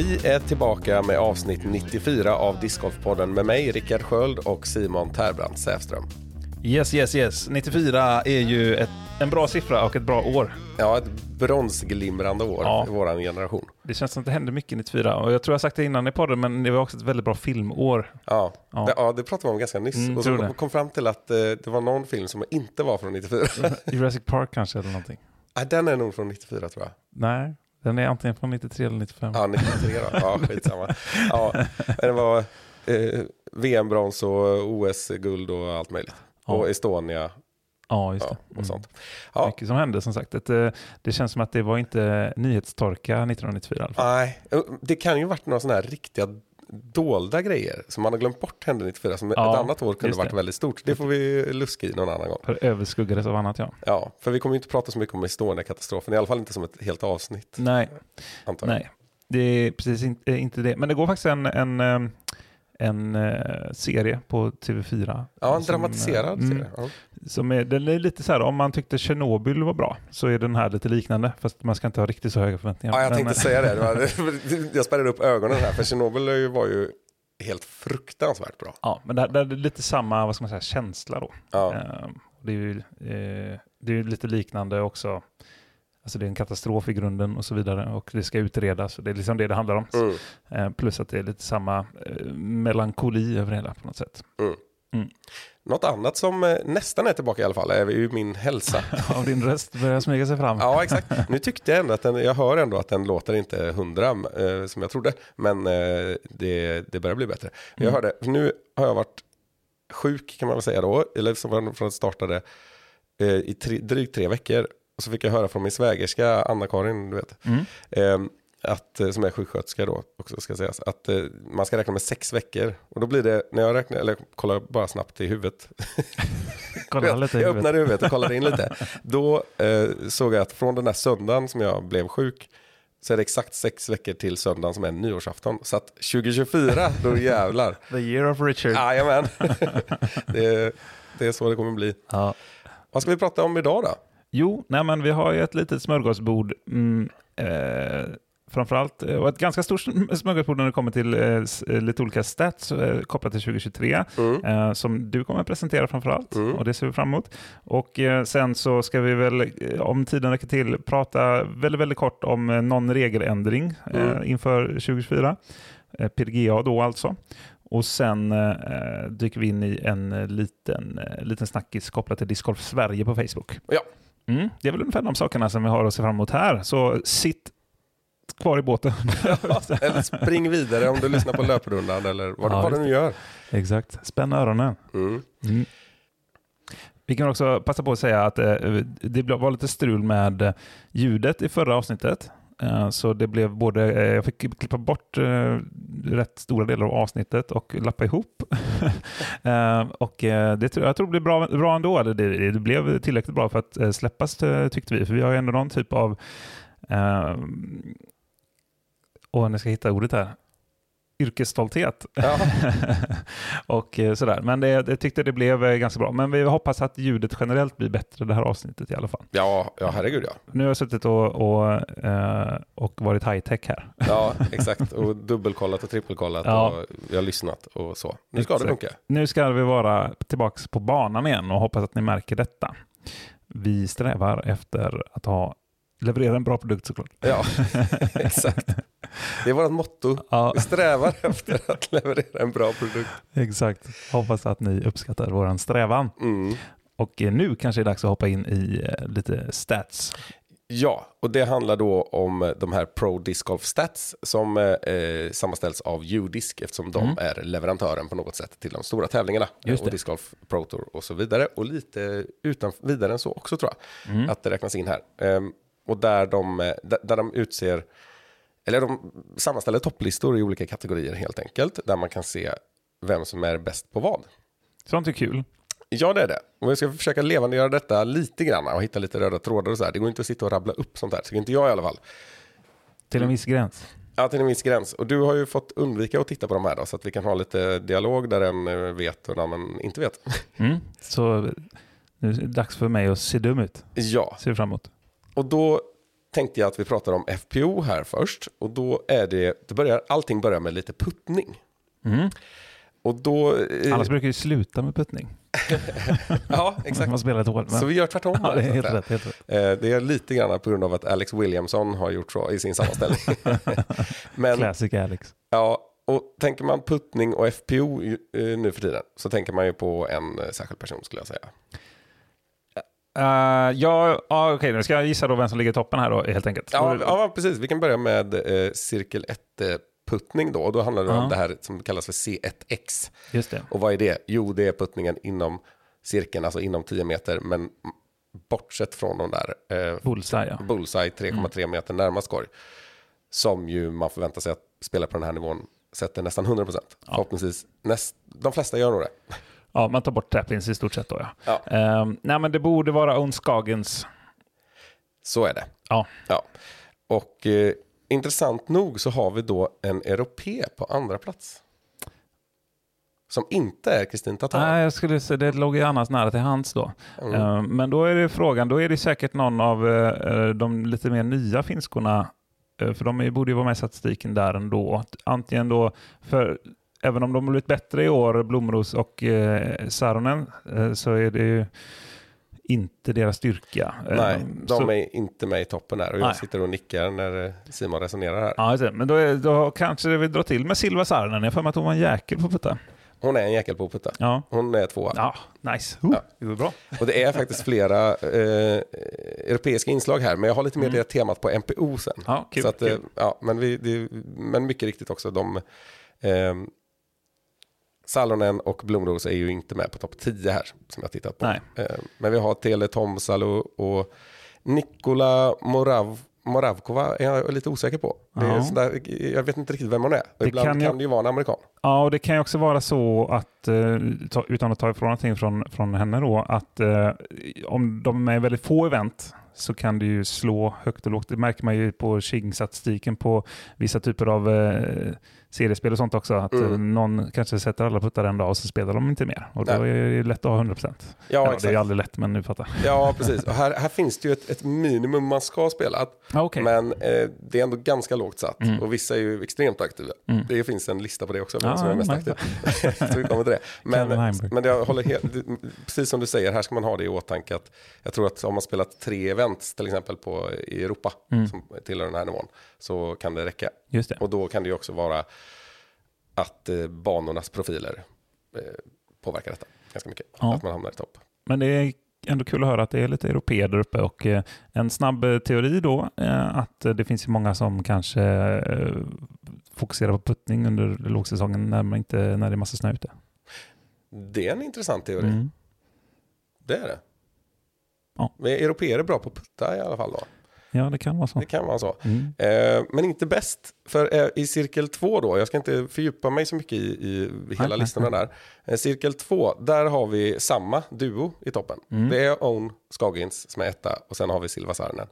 Vi är tillbaka med avsnitt 94 av Discgolfpodden med mig, Rickard Sköld och Simon Terbrant Säfström. Yes, yes, yes. 94 är ju ett, en bra siffra och ett bra år. Ja, ett bronsglimrande år Ja. i vår generation. Det känns som att det hände mycket 94. Och jag tror jag sagt det innan i podden, men det var också ett väldigt bra filmår. Ja, Ja. Det, ja, det pratade vi om ganska nyss. Mm, och så kom, kom fram till att eh, det var någon film som inte var från 94. Jurassic Park kanske eller någonting. Nej, den är nog från 94 tror jag. Nej, den är antingen från 93 eller 95. Ja, 93 då. Ja, skitsamma. Ja, men det var eh, VM-brons och OS-guld och allt möjligt. Ja. Och Estonia Ja, just ja, det. och Mm. sånt. Ja, Mycket som hände som sagt. Det, eh, det känns som att det var inte nyhetstorka 1994 i alla fall. nej, det kan ju varit några sådana här riktiga dolda grejer som man har glömt bort hände 94 som Ja, ett annat år kunde varit det. väldigt stort. Det får vi luska i någon annan gång. För överskuggades av annat ja. Ja, för vi kommer inte prata så mycket om Estonia-katastrofen, i alla fall inte som ett helt avsnitt. Nej, nej. Det är precis inte, inte det. Men det går faktiskt en, en, eh, en eh, serie på TV4. Ja, en som, dramatiserad eh, mm, serie. Ja. Som är, den är lite så här, om man tyckte Tjernobyl var bra så är den här lite liknande. Fast man ska inte ha riktigt så höga förväntningar. Ja, jag tänkte säga det. var, jag spärrade upp ögonen här, för Tjernobyl var ju helt fruktansvärt bra. Ja, men det, det är lite samma, vad ska man säga, känsla då. Ja, Eh, det är ju eh, det är lite liknande också. Alltså det är en katastrof i grunden och så vidare och det ska utredas. Och det är liksom det det handlar om. mm, Eh, plus att det är lite samma eh, melankoli över hela på något sätt. Något annat som eh, nästan är tillbaka i alla fall är ju min hälsa. Av din röst börjar smyga sig fram. Ja, exakt. Nu tyckte jag ändå att den, jag hör ändå att den låter inte hundra eh, som jag trodde. Men eh, det, det börjar bli bättre. Jag Mm. hörde, nu har jag varit sjuk kan man väl säga då. Eller som från att startade eh, i tre, drygt tre veckor. Och så fick jag höra från min svägerska Anna-Karin, du vet. Mm. Eh, att, som är sjuksköterska då också ska sägas. Att eh, man ska räkna med sex veckor. Och då blir det, när jag räknar, eller kollar bara snabbt i huvudet. Kolla lite jag huvudet. öppnade huvudet och kollade in lite. Då eh, såg jag att från den här söndagen som jag blev sjuk så är det exakt sex veckor till söndagen som är nyårsafton. Så att 2024, då jävlar. The year of Richard. Jajamän. det, det är så det kommer bli. Ja. Vad ska vi prata om idag då? Jo, nej men vi har ju ett litet smörgåsbord. Mm, eh, framförallt, eh, och ett ganska stort smörgåsbord när det kommer till eh, eh, lite olika stats eh, kopplat till 2023. Mm. Eh, som du kommer att presentera framförallt. Mm. Och det ser vi fram emot. Och eh, sen så ska vi väl, om tiden räcker till, prata väldigt, väldigt kort om någon regeländring Mm. inför 2024. Eh, PDGA då alltså. Och sen dyker vi in i en liten, liten snackis kopplat till Disc Golf Sverige på Facebook. Ja. Mm, det är väl ungefär de sakerna som vi har att se fram emot här. Så sitt kvar i båten. Eller spring vidare om du lyssnar på löprundan eller vad, Ja, vad du nu gör. Exakt. Spänn öronen. Mm. Mm. Vi kan också passa på att säga att eh, det var lite strul med eh, ljudet i förra avsnittet. Eh, så det blev både, eh, jag fick klippa bort eh, rätt stora delar av avsnittet och lappa ihop. och det, tror- jag tror det blev bra, bra ändå. Det, det blev tillräckligt bra för att släppas tyckte vi. För vi har ju ändå någon typ av, eh, och nu ska jag hitta ordet här, yrkesstolthet. Ja. och eh, sådär. Men det, jag tyckte det blev eh, ganska bra. Men vi hoppas att ljudet generellt blir bättre det här avsnittet i alla fall. Ja, ja, herregud ja. Nu har jag suttit och, och, eh, och varit high-tech här. Ja, exakt. Och dubbelkollat och trippelkollat Ja. och jag har lyssnat och så. Nu ska det Exakt. funka. Nu ska vi vara tillbaka på banan igen och hoppas att ni märker detta. Vi strävar efter att ha leverera en bra produkt såklart. Ja, exakt. Det är vårt motto. Ja, Vi strävar efter att leverera en bra produkt. exakt. Hoppas att ni uppskattar våran strävan. Mm. Och eh, nu kanske det är dags att hoppa in i eh, lite stats. Ja, och det handlar då om de här Pro Disc Golf Stats som eh, sammanställs av Udisk eftersom de Mm. är leverantören på något sätt till de stora tävlingarna. Just och. Disc Golf Pro Tour och så vidare. Och lite utan vidare än så också tror jag. Mm. Att det räknas in här. Ehm, och där de, eh, där, de utser, eller de sammanställer topplistor i olika kategorier helt enkelt. Där man kan se vem som är bäst på vad. Sånt är kul. Ja, det är det. Och vi ska försöka levandegöra detta lite grann och hitta lite röda trådar och så här. Det går inte att sitta och rabbla upp sånt här. Tycker inte jag i alla fall. Till en viss gräns. Ja, till en viss gräns. Och du har ju fått undvika att titta på de här då, så att vi kan ha lite dialog där en eh, vet och en annan inte vet. Mm. Så nu är det dags för mig att se dum ut. Ja, Ser fram emot. Och då tänkte jag att vi pratar om FPO här först. Och då är det, det börjar, allting börjar med lite puttning. Mm. Och då... eh, Annars brukar ju sluta med puttning. Ja, exakt. Man spelar ett hål. Så vi gör tvärtom. Ja, det är helt rätt. Helt rätt. Eh, Det är lite grann på grund av att Alex Williamson har gjort så i sin sammanställning. Men Classic Alex. ja, och tänker man puttning och FPO eh, nu för tiden så tänker man ju på en eh, särskild person skulle jag säga. Uh, ja, ja okej, nu ska jag gissa då vem som ligger i toppen här då, helt enkelt. Ja, ja precis. Vi kan börja med eh, cirkel 1-puttning då. Och då handlar det Ja. om det här som kallas för C1X. Just det. Och vad är det? Jo, det är puttningen inom cirkeln, alltså inom 10 meter. Men bortsett från de där eh, Bullseye, ja. bullseye 3,3 meter närmast korg. Som ju man förväntar sig att spela på den här nivån sätter nästan 100 procent. Förhoppningsvis, näst, de flesta gör nog det. Ja, man tar bort tappins i stort sett då, ja. Ja. Ehm, nej, men det borde vara Ons Skagens. Så är det. Ja. Ja. Och eh, intressant nog så har vi då en europe på andra plats. Som inte är Kristin Tatar. Nej, jag skulle säga det låg ju annars nära till hans då. Mm. Ehm, men då är det frågan, då är det säkert någon av eh, de lite mer nya finskorna, eh, för de borde ju vara med i statistiken där ändå. Antingen då, för även om de har blivit bättre i år, Blomros och eh, Saronen, eh, så är det ju inte deras styrka. Nej, Ehm, de så- är inte med i toppen där. Och jag Nej. sitter och nickar när eh, Simon resonerar här. Ja, men då, är, då kanske det vill dra till med Silva Saarinen. Jag har för mig att hon var en jäkel på putta. Hon är en jäkel på att putta. Ja, Hon är tvåa. ja nice. Oh, Det går bra. Och det är faktiskt flera eh, europeiska inslag här. Men jag har lite mer det temat på MPO sen. Mm. Ja, kul, Så att, eh, ja, men, vi, det, men mycket riktigt också, de... Eh, Salonen och Blomros är ju inte med på topp 10 här, som jag tittat på. Nej. Eh, men vi har Tele Tomsalo och Nikola Morav, Moravkova är jag lite osäker på. Ja. sådär, jag vet inte riktigt vem hon är. Det Ibland kan kan, ju- det ju vara en amerikan. Ja, och det kan ju också vara så att, eh, ta, utan att ta ifrån någonting från, från henne då, att eh, om de är väldigt få event så kan det ju slå högt och lågt. Det märker man ju på Qing-statistiken på vissa typer av seriespel och sånt också. Att Mm. eh, någon kanske sätter alla puttar en dag och så spelar de inte mer. Och då Nej. är det lätt att ha 100%. Ja, det är aldrig lätt, men nu fattar Ja, precis. Och här, här finns det ju ett, ett minimum man ska spela. jag. Okej. Men eh, det är ändå ganska lågt satt. Mm. Och vissa är ju extremt aktiva. Mm. Det finns en lista på det också, vem Ja, som är mest aktiv. Det. Men, men jag håller helt, precis som du säger, här ska man ha det i åtanke att jag tror att om man spelat tre events till exempel på, i Europa Mm. som tillhör den här nivån så kan det räcka. Just det. Och då kan det ju också vara att eh, banornas profiler eh, påverkar detta ganska mycket. Ja. Att man hamnar i topp. Men det är ändå kul att höra att det är lite europeer där uppe och eh, en snabb teori då att det finns ju många som kanske fokuserar på puttning under lågsäsongen när, man inte, när det är massa snö ute. Det är en intressant teori. Mm. Det är det. Ja. Men europeer är bra på att putta i alla fall då. Ja, det kan vara så. Det kan vara så. Mm. Eh, men inte bäst. För eh, i cirkel 2 då, jag ska inte fördjupa mig så mycket i, i hela nej, listorna där. Eh, cirkel 2, där har vi samma duo i toppen. Mm. Det är Own Skagins som är etta och sen har vi Silva Saarinen.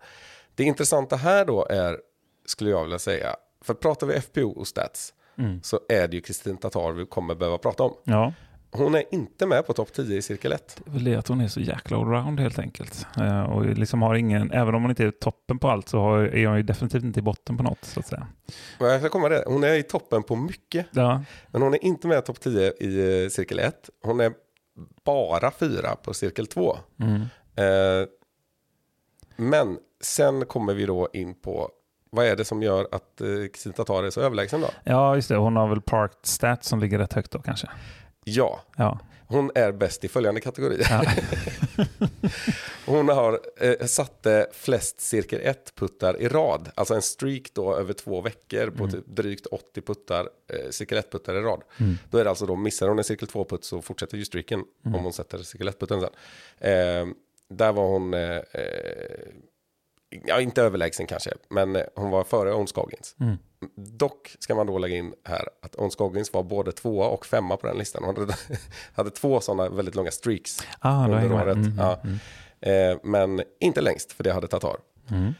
Det intressanta här då är, skulle jag vilja säga, för pratar vi FPO och stats Mm. så är det ju Kristin Tatar vi kommer behöva prata om. Ja, Hon är inte med på topp 10 i cirkel 1. det är väl det att hon är så jäkla allround helt enkelt. Eh, och liksom har ingen, även om hon inte är toppen på allt så har, är hon ju definitivt inte i botten på något så att säga. Men jag ska komma det. Hon är i toppen på mycket. Ja, Men hon är inte med topp 10 i eh, cirkel 1. Hon är bara fyra på cirkel 2. mm. Eh, men sen kommer vi då in på vad är det som gör att eh, Tatar är så överlägsen då? ja just det. Hon har väl parked stats som ligger rätt högt då kanske. Ja, Ja, hon är bäst i följande kategori. ja. Hon har eh, satte flest cirkel 1-puttar i rad. Alltså en streak då över två veckor på typ drygt 80 puttar, eh, cirkel 1-puttar i rad. Då är det alltså då, missar hon en cirkel 2-putt så fortsätter ju streaken om hon sätter cirkel 1-putten sen. Eh, där var hon, eh, eh, ja inte överlägsen kanske, men eh, hon var före Ons Scoggins. Mm. Dock ska man då lägga in här att Ons Scoggins var både tvåa och femma på den listan. Hon hade, hade två sådana väldigt långa streaks Ah, under året. Mm, ja. mm, Eh, men inte längst, för det hade Tatar. mm.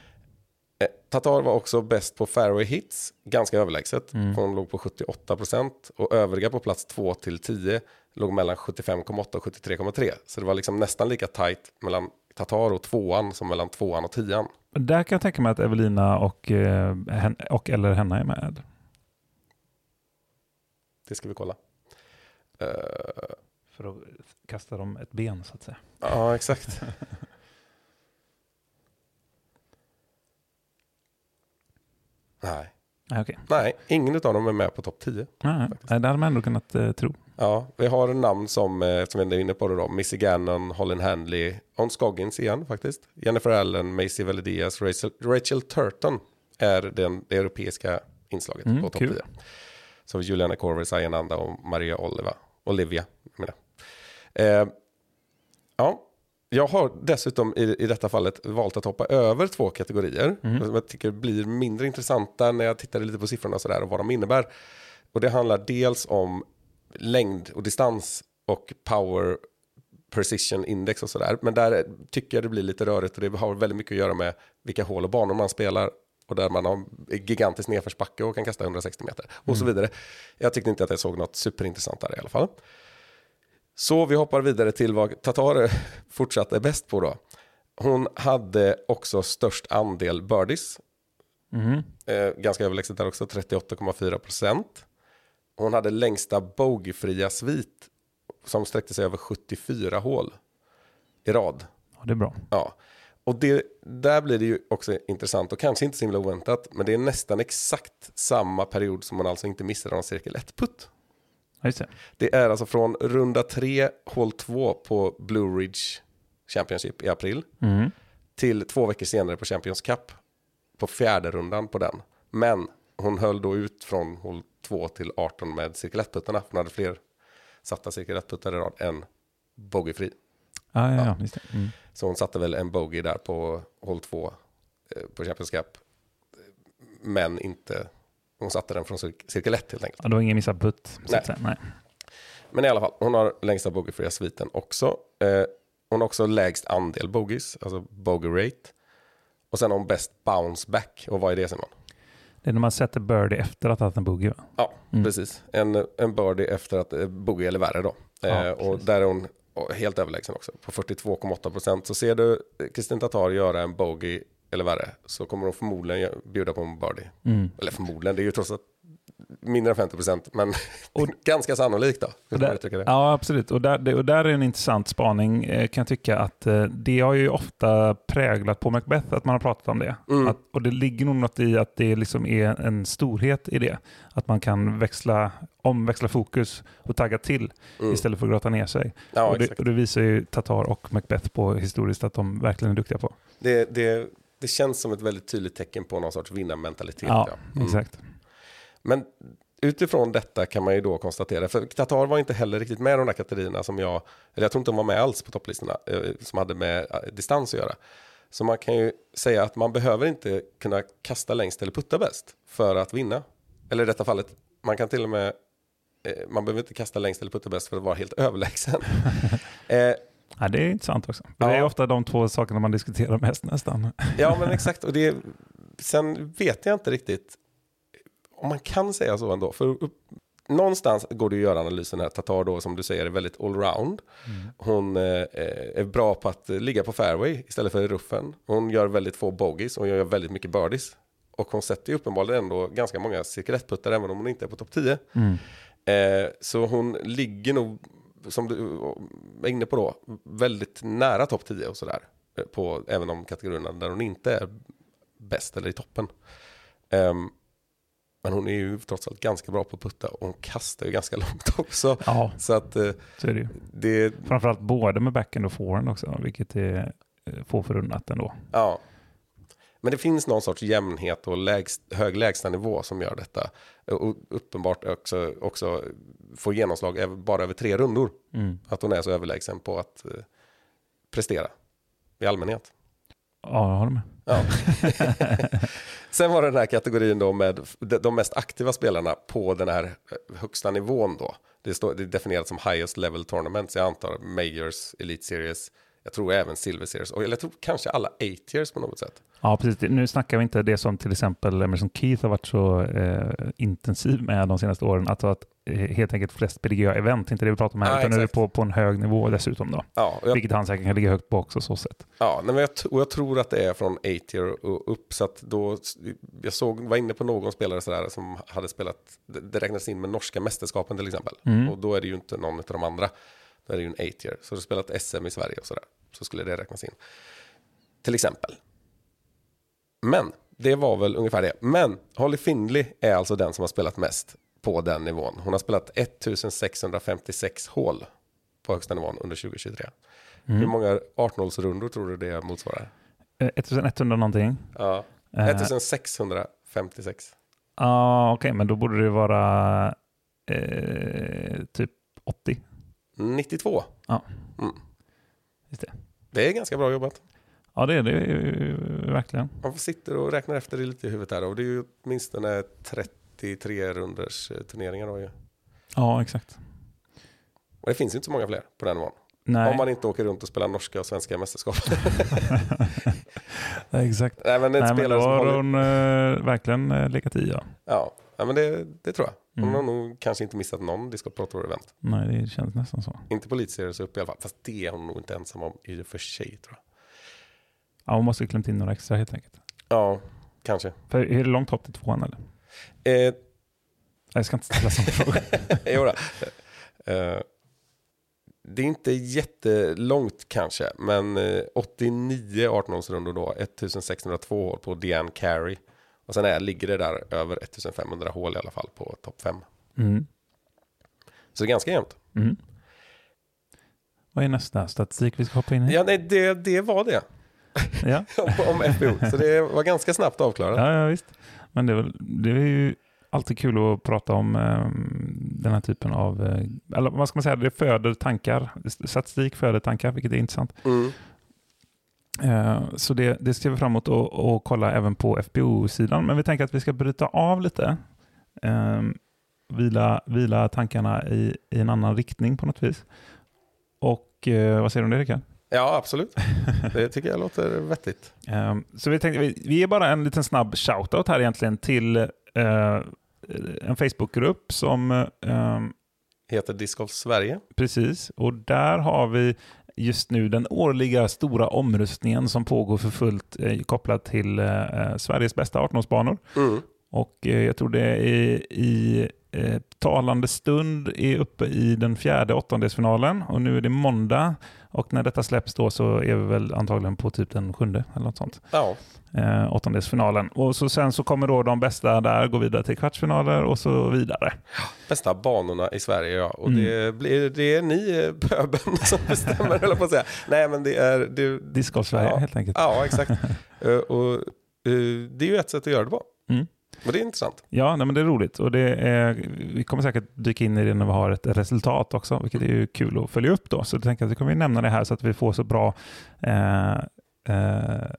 Eh, Tatar var också bäst på fairway hits, ganska överlägset. Mm. Hon låg på 78% och övriga på plats 2 till 10 låg mellan 75,8 och 73,3. Så det var liksom nästan lika tajt mellan Tatar och tvåan som mellan tvåan och tian. Där kan jag tänka mig att Evelina och, eh, hen, och eller Henna är med. Det ska vi kolla. Eh, För att kasta dem ett ben så att säga. ja, exakt. Nej. Nej, okej. Nej, ingen av dem är med på topp 10. Nej, nej, det hade man ändå kunnat eh, tro. Ja, vi har namn som, eh, som vi är inne på det då, Missy Gannon, Holland Handley, On Scoggins igen faktiskt, Jennifer Allen, Macy Valedias, Rachel, Rachel Turton är den, det europeiska inslaget Mm, på topp kul. 10. Så Juliana Corver, Sayananda och Maria Oliva, Olivia. menar. Eh, ja, jag har dessutom i, i detta fallet valt att hoppa över två kategorier. Mm. Som jag tycker blir mindre intressanta när jag tittar lite på siffrorna och, sådär och vad de innebär. Och det handlar dels om längd och distans och power precision index och sådär. Men där tycker jag det blir lite rörigt och det har väldigt mycket att göra med vilka hål och banor man spelar. Och där man har gigantisk nedförsbacke och kan kasta 160 meter. Och så vidare. Jag tyckte inte att jag såg något superintressant där i alla fall. Så vi hoppar vidare till vad Tatar fortsatt är bäst på då. Hon hade också störst andel birdies. Mhm. Eh, ganska överlägset där också, 38,4 procent. Hon hade längsta bogeyfria svit som sträckte sig över 74 hål i rad. Ja, det är bra. Ja. Och det, där blir det ju också intressant och kanske inte så himla oväntat, men det är nästan exakt samma period som man alltså inte missade någon cirkel 1-putt. Ja, just det. Det är alltså från runda 3, hål 2 på Blue Ridge Championship i april Mm. till två veckor senare på Champions Cup på fjärde rundan på den. Men hon höll då ut från hål 2 till 18 med cirkel 1-puttarna. Hon hade fler satta cirkel 1-puttar i rad än bogeyfri. Ja, ja, ja. Det. Mm. Så hon satte väl en bogey där på hål 2 eh, på Champions Cup. Men inte, hon satte den från cir- cirkel 1 helt enkelt. Ja, det var ingen missad putt. Nej. Nej. Men i alla fall, hon har längsta bogeyfria sviten också. Eh, hon har också lägst andel bogeys, alltså bogey rate. Och sen har hon bäst bounce back. Och vad är det Simon? Det är när man sätter birdie efter att ha haft en bogey. Va? Ja, Mm. precis. En, en birdie efter att eh, bogey eller värre då. Ja, eh, och där är hon helt överlägsen också. På 42,8 procent. Så ser du eh, Kristin Tatar göra en bogey eller värre så kommer hon förmodligen bjuda på en birdie. Mm. Eller förmodligen, det är ju trots allt mindre än 50 procent. Men Och- ganska sannolikt då. Där, ja, absolut. Och där, det, och där är en intressant spaning, eh, kan jag tycka, att eh, det har ju ofta präglat på Macbeth, att man har pratat om det. Mm. Att, och det ligger nog något i att det liksom är en storhet i det. Att man kan växla, omväxla fokus och tagga till Mm. istället för att gråta ner sig. Ja, och, det, och det visar ju Tatar och Macbeth på historiskt att de verkligen är duktiga på. Det, det, det känns som ett väldigt tydligt tecken på någon sorts vinnarmentalitet. Ja, ja. Mm. exakt. Men utifrån detta kan man ju då konstatera, för Qatar var inte heller riktigt med i de där kategorierna som jag, eller jag tror inte de var med alls på topplistorna, eh, som hade med eh, distans att göra. Så man kan ju säga att man behöver inte kunna kasta längst eller putta bäst för att vinna. Eller i detta fallet, man kan till och med, eh, man behöver inte kasta längst eller putta bäst för att vara helt överlägsen. eh, Ja, det är intressant också. Ja. Det är ofta de två sakerna man diskuterar mest nästan. Ja, men exakt. Och det, sen vet jag inte riktigt om man kan säga så ändå. För upp, någonstans går det att göra analysen här. Tatar då, som du säger, är väldigt allround. Hon eh, är bra på att eh, ligga på fairway istället för i ruffen. Hon gör väldigt få bogeys och hon gör väldigt mycket birdies. Och hon sätter ju uppenbarligen ändå ganska många cirkel 1-puttar även om hon inte är på topp 10. Mm. Eh, så hon ligger nog, som du var inne på då, väldigt nära topp 10 och sådär. eh, På även de kategorierna där hon inte är bäst eller i toppen. Ehm, men hon är ju trots allt ganska bra på att putta och hon kastar ju ganska långt också. Ja, Så att eh, så är det ju. det, Framförallt både med backhand och forehand också, vilket är eh, få förunnat ändå. ja. Men det finns någon sorts jämnhet och lägst, hög lägstanivå som gör detta. Och uppenbart också, också får genomslag bara över tre rundor. Mm. Att hon är så överlägsen på att eh, prestera i allmänhet. Ja, jag håller med. Ja. Sen var det den här kategorin då med de mest aktiva spelarna på den här eh, högsta nivån då. Det, står, det är definierat som highest level tournaments. Jag antar Majors, Elite Series. Jag tror även Silver Series, och jag tror kanske alla 8 years på något sätt. Ja, precis. Nu snackar vi inte det som till exempel Emerson Keith har varit så eh, intensiv med de senaste åren. Alltså att eh, helt enkelt flest PDGA-event, inte det vi pratar om här, Ja, utan nu är det på, på en hög nivå dessutom då. Ja, jag, Vilket han säkert kan ligga högt på också så sett. ja nej, men jag, och jag tror att det är från 8 year och upp. Så att då, jag såg, var inne på någon spelare sådär som hade spelat, det, det räknas in med norska mästerskapen till exempel. Mm. Och då är det ju inte någon av de andra. Då är det ju en 8 year. Så du spelat SM i Sverige och sådär. Så skulle det räknas in. Till exempel. Men det var väl ungefär det. Men Holly Findley är alltså den som har spelat mest på den nivån. Hon har spelat 1656 hål på högsta nivån under 2023. Hur många 18-hålsrundor tror du det motsvarar? Eh, 1100 någonting. Ja, Eh, 1656. Ja, okej, men då borde det vara eh, typ 80. 92. Ja. Mm. Just det. Det är ganska bra jobbat. Ja, det är det verkligen. Man sitter och räknar efter det lite i huvudet här. Och det är ju åtminstone 33 runders eh, turneringar. Då ju. Ja, exakt. Och det finns ju inte så många fler på den nivån. Nej, Om man inte åker runt och spelar norska och svenska mästerskap. exakt. Nej men en Nej, men då har hon eh, verkligen eh, legat i, ja. Ja, ja men det, det tror jag. Hon Mm. har nog kanske inte missat någon Discord Pro Tour event. Nej, det känns nästan så. Inte på Elitseries upp i alla fall. Fast det är hon nog inte ensam om i och för sig tror jag. Ja, hon måste ju klämt in några extra helt enkelt. Ja, kanske. För är det långt hopp till tvåan eller? Eh, Jag ska inte ställa sådana frågor. jo då. Eh, det är inte jättelångt kanske, men eh, 89 18-årsrundor då, 1602 hål på Deanne Carey. Och sen är, ligger det där över 1500 hål i alla fall på topp 5. Mm. Så det är ganska jämnt. Mm. Vad är nästa statistik vi ska hoppa in i? Ja, nej, det, det var det ja. om FBO. Så det var ganska snabbt avklarat. Ja, ja, visst. Men det är, väl, det är ju alltid kul att prata om eh, den här typen av, eh, eller vad ska man säga, det föder tankar. Statistik föder tankar, vilket är intressant. Mm. Eh, så det, det ser vi fram emot att och kolla även på FBO-sidan. Men vi tänker att vi ska bryta av lite. Eh, vila, vila tankarna i, i en annan riktning på något vis. Och eh, vad säger du om det Rickard? Ja, absolut. Det tycker jag låter vettigt. Ehm, Så vi tänkte, vi, vi är bara en liten snabb shoutout här egentligen till eh, en Facebookgrupp som ehm, Heter Disc Sverige. precis, och där har vi just nu den årliga stora omröstningen som pågår för fullt eh, kopplat till eh, Sveriges bästa 18-årsbanor. Mm. Och eh, jag tror det är i eh, talande stund är uppe i den fjärde åttondelsfinalen och nu är det måndag och när detta släpps då så är vi väl antagligen på typ den sjunde eller något sånt. Ja, Eh, åttondelsfinalen. Och så sen så kommer då de bästa där gå vidare till kvartsfinaler och så vidare. bästa banorna i Sverige ja. Och Mm. det, blir, det är ni eh, pöbeln som bestämmer, eller på att säga. Nej men det är... Det, Discgolf Sverige Ja. helt enkelt. ja, exakt. Eh, och eh, det är ju ett sätt att göra det på. Mm. Och det är intressant. Ja, nej, men det är roligt och det är, vi kommer säkert dyka in i det när vi har ett resultat också, vilket är ju kul att följa upp då. Så jag tänker att vi kommer nämna det här så att vi får så bra eh, eh,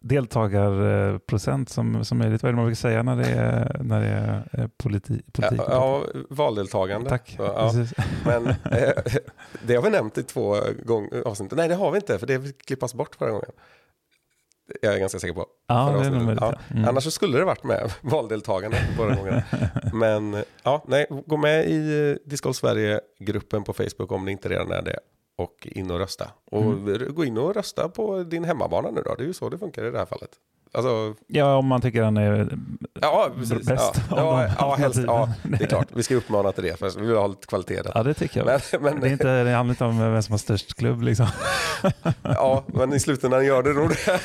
deltagarprocent som, som möjligt. Vad är det man brukar säga när det är, när det är eh, politi, politik? Ja, ja, valdeltagande. Tack. Ja. Men eh, det har vi nämnt i två gånger avsnitt. Nej, det har vi inte, för det klippas bort förra gången. Jag är ganska säker på. Ja, det är. Ja. Mm. Annars skulle det varit med valdeltagande förra gången. Men ja, nej, gå med i eh, Disc Golf Sverige-gruppen på Facebook om det inte redan är det. Och in och rösta. Och Mm. gå in och rösta på din hemmabana nu då. Det är ju så det funkar i det här fallet. Alltså, Ja, om man tycker den är ja, precis. bäst Ja, ja, ja, helst, ja, det är klart. Vi ska uppmana till det, för vi vill ha lite kvalitet. där. Ja, det tycker jag. Men, men, det, är inte, det handlar inte om vem som har störst klubb. Liksom. ja, men i slutändan gör det nog det.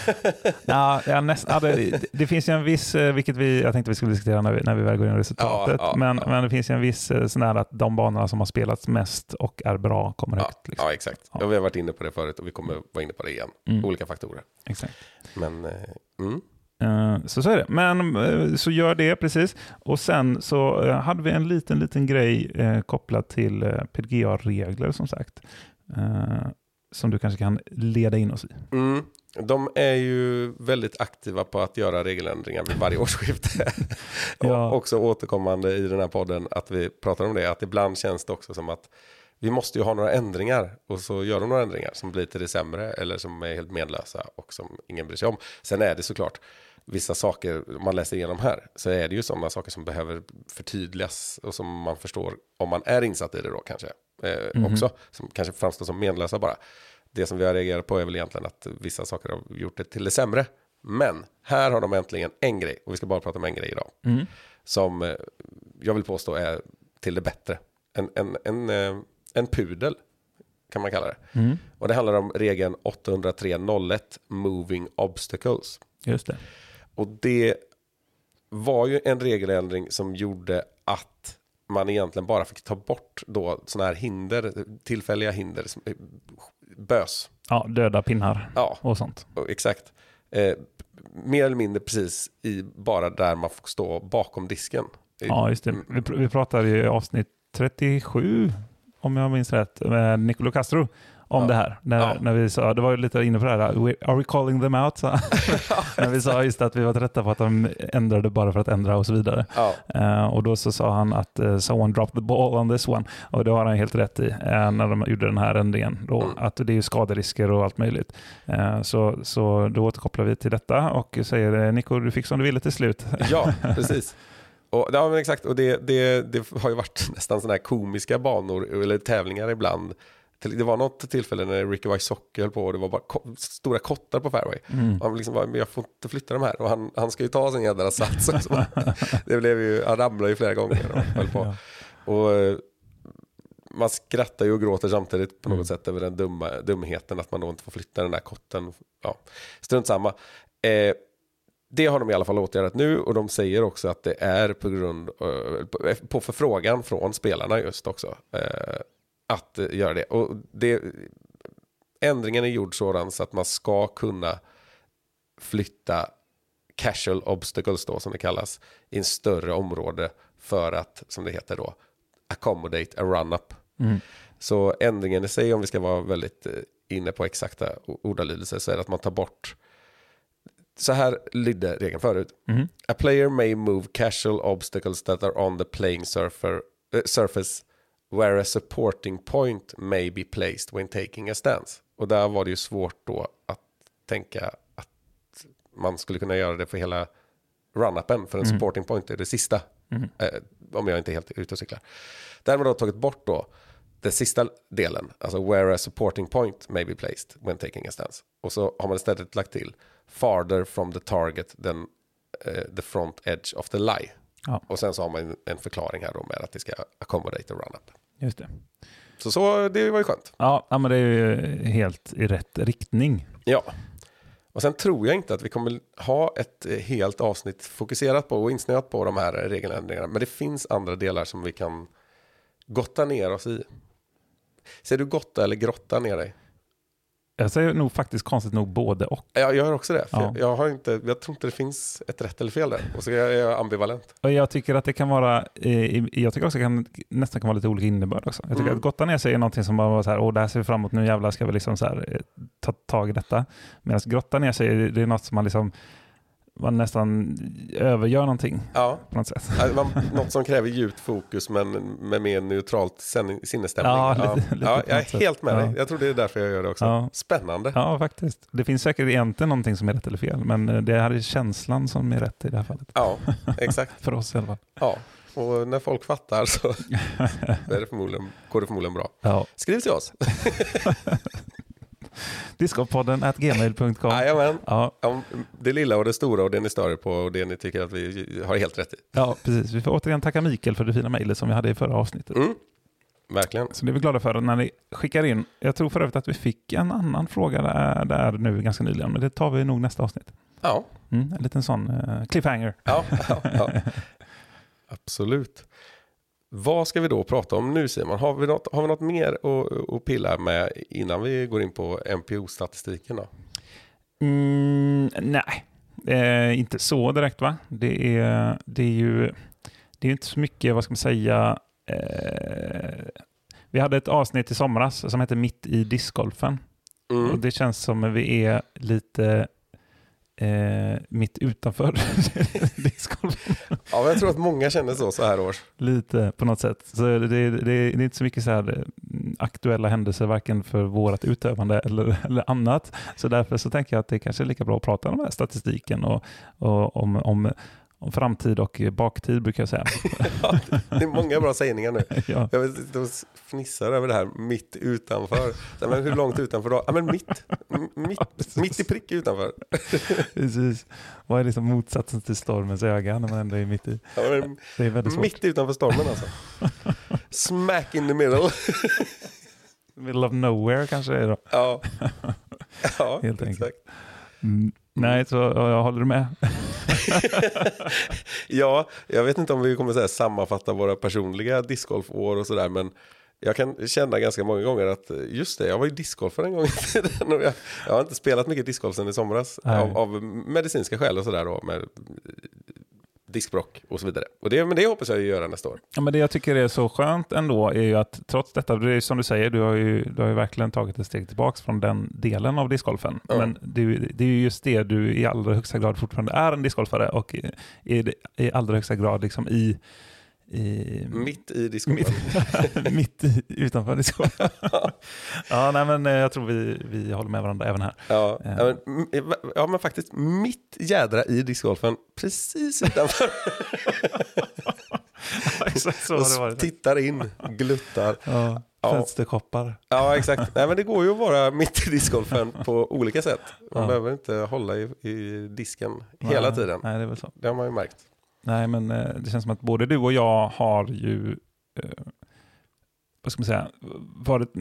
Ja, ja, näst, ja, det, det finns ju en viss, eh, vilket vi, jag tänkte vi skulle diskutera när vi, när vi väl går in i resultatet, Ja, men, men det finns ju en viss eh, sån här att de banorna som har spelats mest och är bra kommer Ja, högt. Liksom. ja exakt. Ja. Ja. vi har varit inne på det förut och vi kommer vara inne på det igen. Mm. Olika faktorer. Exakt. Men, eh, mm. Eh, Så så är det. Men eh, så gör det precis. Och sen så eh, hade vi en liten, liten grej eh, kopplat till PDGA-regler som sagt. Eh, Som du kanske kan leda in oss i. Mm. De är ju väldigt aktiva på att göra regeländringar vid varje årsskifte. Ja. och också återkommande i den här podden att vi pratar om det. Att ibland känns det också som att vi måste ju ha några ändringar och så gör de några ändringar som blir till det sämre eller som är helt menlösa och som ingen bryr sig om. Sen är det såklart vissa saker man läser igenom här så är det ju sådana saker som behöver förtydligas och som man förstår om man är insatt i det då kanske eh, också som kanske framstår som menlösa bara. Det som vi har reagerat på är väl egentligen att vissa saker har gjort det till det sämre. Men här har de äntligen en grej och vi ska bara prata om en grej idag som eh, jag vill påstå är till det bättre. En, en, en, eh, en pudel kan man kalla det. Och det handlar om regeln 803.01 Moving Obstacles. Just det. Och det var ju en regeländring som gjorde att man egentligen bara fick ta bort då sådana här hinder, tillfälliga hinder, eh, bös. Ja, döda pinnar Ja, och sånt. exakt. Eh, mer eller mindre precis i bara där man får stå bakom disken. Ja, just det. Vi, pr- vi pratade i avsnitt 37, om jag minns rätt, med Nicolo Castro om Ja. det här. När, Ja. när vi sa, det var ju lite inne på det här, "We- are we calling them out? När vi sa just att vi var trötta på att de ändrade bara för att ändra och så vidare. Ja, Eh, och då så sa han att uh, someone dropped the ball on this one. Och det har han helt rätt i eh, när de gjorde den här ändringen. Då, Mm. Att det är skaderisker och allt möjligt. Så, så då återkopplar vi till detta och säger Nico, du fick som du ville till slut. ja precis. Och, ja, men exakt. Och det, det, det har ju varit nästan sådana här komiska banor eller tävlingar ibland. Det var något tillfälle när Ricky Wysocki höll på och det var bara ko- stora kottar på fairway. Mm. Han liksom bara, men jag får inte flytta de här. Och han, han ska ju ta sin jädra sats det blev ju, han ramlade ju flera gånger och höll på. Ja. Och eh, man skrattar ju och gråter samtidigt på något Mm. sätt över den dumma, dumheten att man då inte får flytta den där kotten. Ja, strunt samma. Eh, det har de i alla fall åtgärdat nu och de säger också att det är på grund eh, på, förfrågan från spelarna just också eh, att eh, göra det. Och det. Ändringen är gjord sådan så att man ska kunna flytta casual obstacles då som det kallas i en större område för att som det heter då accommodate a run-up. Mm. Så ändringen i sig om vi ska vara väldigt inne på exakta ordalydelser så är det att man tar bort så här lydde regeln förut. Mm. A player may move casual obstacles that are on the playing surfer, eh, surface where a supporting point may be placed when taking a stance. Och där var det ju svårt då att tänka att man skulle kunna göra det för hela run-upen, för en Mm. supporting point är det sista, Mm. eh, om jag inte är helt ute och cyklar. Där har man då tagit bort då den sista delen, alltså where a supporting point may be placed when taking a stance. Och så har man istället lagt till farther from the target than eh, the front edge of the lie. Ja. Och sen så har man en förklaring här då med att det ska accommodate a run-up. Just det. Så, så det var ju skönt. Ja, ja, men det är ju helt i rätt riktning. Ja. Och sen tror jag inte att vi kommer ha ett eh, helt avsnitt fokuserat på och insnöat på de här regeländringarna. Men det finns andra delar som vi kan gotta ner oss i. Ser du gotta eller grotta ner dig? Jag säger nog faktiskt konstigt nog både och. Ja, jag gör också det. För Ja. jag, jag, har inte, jag tror inte det finns ett rätt eller fel där. Och så är jag, jag ambivalent. Och jag tycker att det kan vara, eh, jag tycker också att det kan, nästan kan vara lite olika innebörd också. Jag tycker Mm. att gotta ner sig är någonting som bara var så här, åh det här ser vi fram emot, nu jävlar ska vi liksom så här, eh, ta tag i detta. Medan grotta ner sig, det är något som man liksom, man nästan övergör någonting Ja, på något sätt. något som kräver djupt fokus men med mer neutralt sinnesstämning. Ja, ja, lite- lite ja, jag är sätt. helt med dig. Ja. Jag tror det är därför jag gör det också. Ja. Spännande. Ja, faktiskt. Det finns säkert egentligen någonting som är rätt eller fel, men eh, det här är känslan som är rätt i det här fallet. Ja, exakt. För oss i alla fall. Ja, och när folk fattar så är det förmodligen, går det förmodligen bra. Ja. Skriv till oss. Discopodden at gmail.com. Jajamän. Ja, Om det lilla och det stora och det ni stör på och det ni tycker att vi har helt rätt i. ja, precis. Vi får återigen tacka Mikael för det fina mejlet som vi hade i förra avsnittet. Mm. Verkligen. Så det är vi glada för när ni skickar in. Jag tror för övrigt att vi fick en annan fråga där, där nu ganska nyligen, men det tar vi nog nästa avsnitt. Ja, Mm, en liten sån eh, cliffhanger. ja, ja, ja. absolut. Vad ska vi då prata om nu Simon? Har vi något, har vi något mer att, att pilla med innan vi går in på MPO-statistiken? Då? Mm, nej, eh, inte så direkt va? Det är, det är ju det är inte så mycket, vad ska man säga, eh, vi hade ett avsnitt i somras som hette Mitt i discgolfen. Och Mm. det känns som att vi är lite eh, mitt utanför discgolfen. Ja, jag tror att många känner så så här års. Lite på något sätt. Så det, det, det är inte så mycket så här mm, aktuella händelser varken för vårt utövande eller, eller annat. Så därför så tänker jag att det kanske är lika bra att prata om den här statistiken och, och om, om, om framtid och baktid brukar jag säga. Ja, det är många bra sägningar nu. ja. Jag vet fnissar över det här mitt utanför. Så, Men hur långt utanför då? Ja, men mitt. Mitt, mitt i prick utanför. Precis. Vad är liksom motsatsen till stormens öga när man ändå är mitt i? Ja, men Det är väldigt svårt. mitt utanför stormen alltså. Smack in the middle. Middle of nowhere kanske det är då. Ja, ja Helt exakt. enkelt. Mm. Nej, så ja, jag håller med? Ja, jag vet inte om vi kommer att sammanfatta våra personliga discgolfår och sådär, men jag kan känna ganska många gånger att eh, just det, jag var ju discgolfare en gång i tiden jag, jag har inte spelat mycket discgolf sedan i somras av, av medicinska skäl och sådär då med eh, diskbrock och så vidare. Och det, men det hoppas jag göra nästa år. Ja, men det jag tycker är så skönt ändå är ju att trots detta, det är som du säger, du har ju, du har ju verkligen tagit ett steg tillbaka från den delen av discgolfen. Ja. Men det, det är ju just det du i allra högsta grad fortfarande är en discgolfare och i, i, i allra högsta grad liksom i, i Mitt i discgolfen. mitt, mitt i, utanför discgolfen. ja, nej, men eh, jag tror vi, vi håller med varandra även här. Ja, Ja. ja, men, ja, men faktiskt mitt jädra i discgolfen, precis utanför. Exakt så har det varit. tittar in, gluttar. Ja, fönsterkoppar. Ja, exakt. Nej, men det går ju att vara mitt i discgolfen på olika sätt. Man behöver inte hålla i, i disken hela Nej, tiden. Nej, det är väl så. Det har man ju märkt. Nej, men eh, det känns som att både du och jag har ju eh, vad ska man säga, varit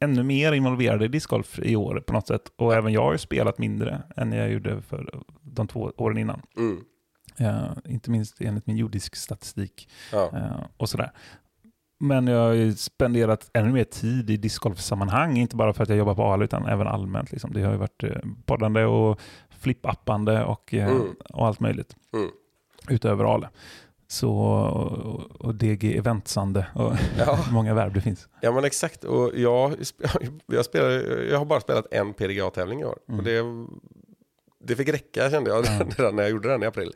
ännu mer involverade i discgolf i år på något sätt. Och även jag har ju spelat mindre än jag gjorde för de två åren innan. Mm. Eh, inte minst enligt min jordisk-statistik Ja. eh, och sådär. Men jag har ju spenderat ännu mer tid i discgolfsammanhang, inte bara för att jag jobbar på AL utan även allmänt. Liksom. Det har ju varit poddande och flippappande och, eh, Mm. och allt möjligt Mm. Utöver Ale. Så, och, DG eventsande och Ja. många verb det finns. ja, men exakt. Och jag, jag, spelar, jag har bara spelat en PDGA-tävling i år. Mm. Och det, det fick räcka kände jag Ja. redan när jag gjorde den i april.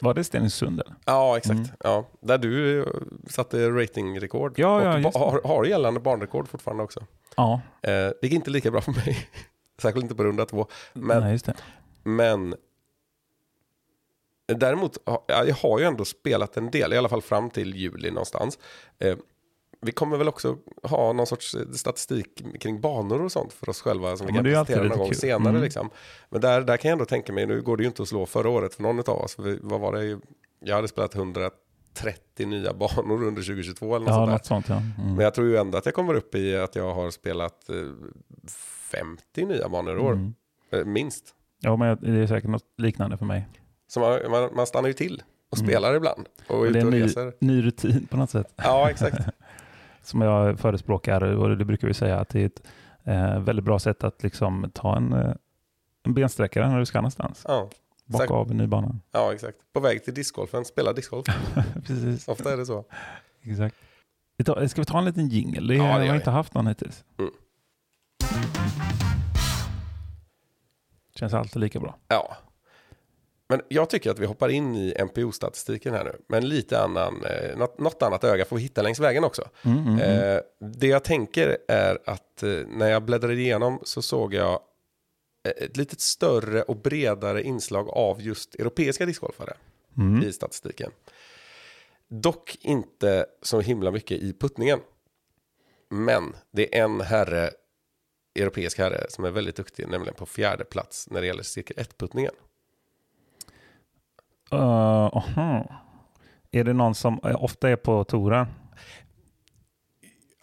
Var det Stenungsund? Eller? Ja, exakt. Mm. Ja, där du eh, satte ratingrekord. Ja, ja, och har, har gällande barnrekord fortfarande också. Ja, Eh, det gick inte lika bra för mig. Särskilt inte på runda två. Men, nej, men däremot, jag har ju ändå spelat en del, i alla fall fram till juli någonstans. Eh, vi kommer väl också ha någon sorts eh, statistik kring banor och sånt för oss själva som vi Ja, men kan presentera någon gång kul. senare. Mm. Liksom. Men där, där kan jag ändå tänka mig, nu går det ju inte att slå förra året för någon av oss. Vi, vad var det? Jag hade spelat 130 nya banor under 2022 eller något Ja, sånt något sånt ja. Mm. Men jag tror ju ändå att jag kommer upp i att jag har spelat eh, 50 nya banor i år. Mm. Eh, Minst. Ja, men det är säkert något liknande för mig. Så man, man, man stannar ju till och Mm. spelar ibland. Och Och det är en ny, ny rutin på något sätt. Ja, exakt. Som jag förespråkar och det brukar vi säga att det är ett eh, väldigt bra sätt att liksom ta en, eh, en bensträckare när du ska någonstans. Ja, Säkert. av en ny bana. ja, exakt. På väg till discgolfen, spela discgolf. Precis, Ofta är det så. exakt. Ska vi ta en liten jingle? Det, Ja, det har inte haft någon hittills. Mm. Känns alltid lika bra. Ja. Men jag tycker att vi hoppar in i NPO-statistiken här nu. Men lite annan, eh, något, något annat öga får vi hitta längs vägen också. Mm, mm, mm. Eh, det jag tänker är att eh, när jag bläddrade igenom så såg jag ett lite större och bredare inslag av just europeiska discgolfare Mm. i statistiken. Dock inte så himla mycket i puttningen. Men det är en herre, europeisk herre, som är väldigt duktig, nämligen på fjärde plats när det gäller cirkel 1-puttningen. Uh, aha. Är det någon som eh, ofta är på touren?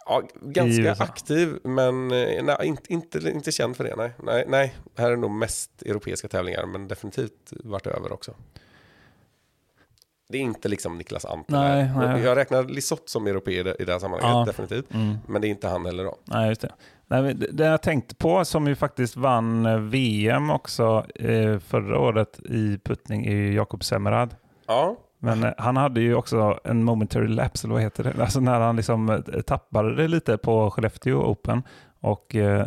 Ja, ganska aktiv, men eh, nej, inte, inte, inte känd för det. Nej. Nej, nej, här är nog mest europeiska tävlingar, men definitivt vart över också. Det är inte liksom Niklas Anten. Nej, nej. Jag räknar Lisotte som europé i det- här sammanhanget, Ja. definitivt. Mm. Men det är inte han heller då. Nej, just det. Nej, det- jag tänkte på, som ju faktiskt vann eh, VM också eh, förra året i puttning, är ju Jakob Semmerad. Ja, Men eh, han hade ju också en momentary lapse, eller vad heter det? Alltså när han liksom tappade det lite på Skellefteå Open Och eh,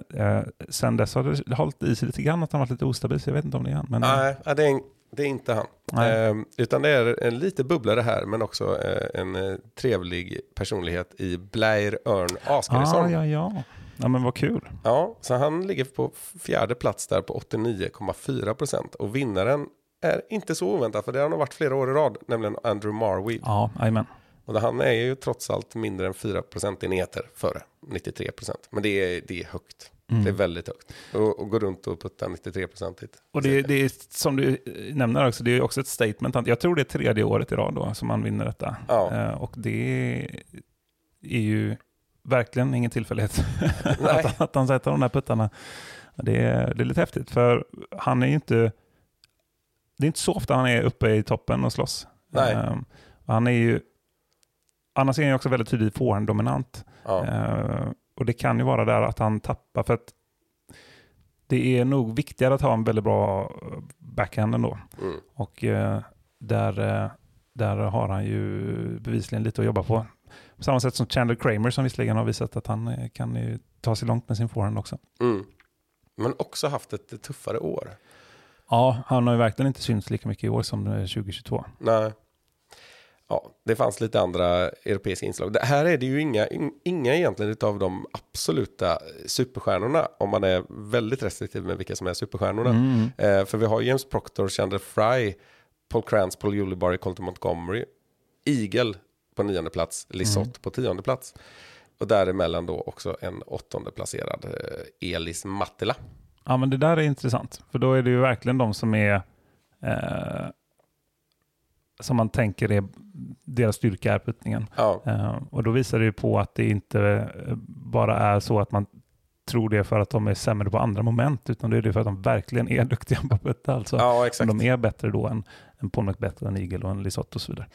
sen dess har det hållit i sig lite grann att han varit lite ostabil, så jag vet inte om det är han. Men, Nej, det är, det är inte han. Eh, utan det är en lite bubblare här, men också eh, en eh, trevlig personlighet i Blair Örn Askersson. ah, ja, ja. Ja, men vad kul. Ja, så han ligger på fjärde plats där på 89,4 procent. Och vinnaren är inte så oväntat, för det har nog varit flera år i rad, nämligen Andrew Marweed. Ja, jajamän. Och han är ju trots allt mindre än 4 procentenheter före 93 procent. Men det är, det är högt. Mm. Det är väldigt högt. Och, och gå runt och putta 93 procent hit. Och det, det är som du nämner också, det är också ett statement. Jag tror det är tredje året i rad då som man vinner detta. Ja. Eh, och det är ju verkligen ingen tillfällighet att, att han sätter de där puttarna. Det är, det är lite häftigt, för han är ju inte... Det är inte så ofta han är uppe i toppen och slåss. Och han är ju... Annars är han ju också väldigt tydligt forehand-dominant. Ja. Eh, och det kan ju vara där att han tappar, för att det är nog viktigare att ha en väldigt bra eh, backhand ändå. Mm. Och eh, där, eh, där har han ju bevisligen lite att jobba på. På samma sätt som Chandler Kramer som visserligen har visat att han kan ju ta sig långt med sin forehand också. Mm. Men också haft ett tuffare år. Ja, han har ju verkligen inte synts lika mycket i år som eh, 2022. Nej. Ja, det fanns lite andra europeiska inslag. Det här är det ju inga, in- inga egentligen av de absoluta superstjärnorna. Om man är väldigt restriktiv med vilka som är superstjärnorna. Mm. Eh, för vi har James Proctor, Chandler Fry, Paul Krantz, Paul Ulibarri, Colton Montgomery, Eagle på nionde plats, Lisotte på tionde plats. Och däremellan då också en åttonde placerad eh, Elis Mattila. Ja, men det där är intressant. För då är det ju verkligen de som är eh, som man tänker är deras styrka är puttningen. Ja, Eh, och då visar det ju på att det inte eh, bara är så att man tror det för att de är sämre på andra moment, utan det är det för att de verkligen är duktiga på att putta. Alltså. ja exakt. De är bättre då än, än Paul Macbeth och en Eagle och en Lisotte och så vidare.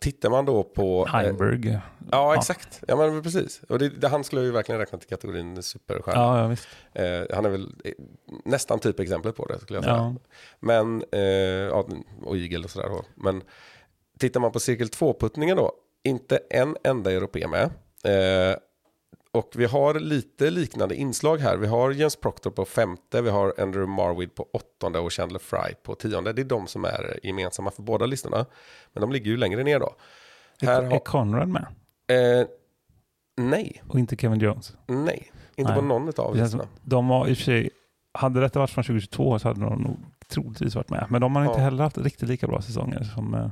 Tittar man då på... eh, Heimberg. Ja, exakt. Ja, men precis. Och det, det, han skulle ju verkligen räkna till kategorin superstjärna. Ja, ja, visst. Eh, han är väl eh, nästan typexemplet på det, skulle jag säga. Ja. Men, eh, ja, och Eagle och sådär. Men tittar man på cirkel 2-puttningen då, inte en enda europé med. Eh, och vi har lite liknande inslag här. Vi har Jens Proctor på femte, vi har Andrew Marweed på åttonde och Chandler Fry på tionde. Det är de som är gemensamma för båda listorna. Men de ligger ju längre ner då. Här Är, har, är Conrad med? eh, nej, Och inte Kevin Jones? nej. Inte Nej. på någon av listorna. De var i och för sig, hade detta varit från 2022 så hade de nog troligtvis varit med. Men de har inte Ja. heller haft riktigt lika bra säsonger som, eh,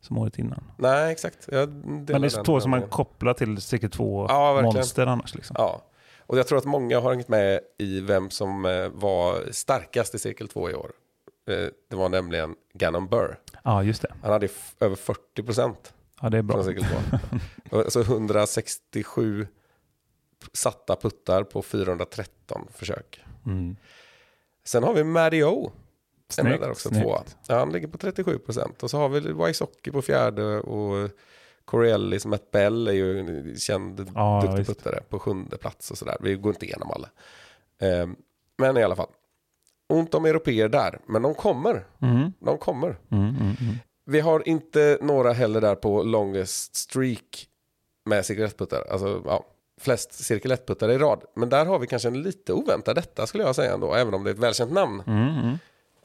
som året innan. Nej, exakt. Men det är två som man kopplar till cirkel 2 Ja, annars. Liksom. Ja, och jag tror att många har hängt med i vem som eh, var starkast i cirkel 2 i år. Eh, Det var nämligen Gannon Burr. Ja, just det. Han hade över 40 procent Ja, det är bra. från cirkel 2. Alltså 167 satta puttar på 413 försök. Mm. Sen har vi Matty O. Är med Snyggt, där också snyggt. tvåa. Ja, han ligger på 37 procent. Och så har vi Wysocki på fjärde och Corellis, Matt Bell är ju en känd Ja, duktig visst. puttare på sjunde plats och sådär. Vi går inte igenom alla. Ehm, men i alla fall. Ont om europeer där, men de kommer. Mm. De kommer. Mm, mm, mm. Vi har inte några heller där på longest streak med cirkel 1-puttar. Alltså, ja, flest cirkel 1-puttar i rad. Men där har vi kanske en lite oväntad detta skulle jag säga ändå, även om det är ett välkänt namn. Mm, mm.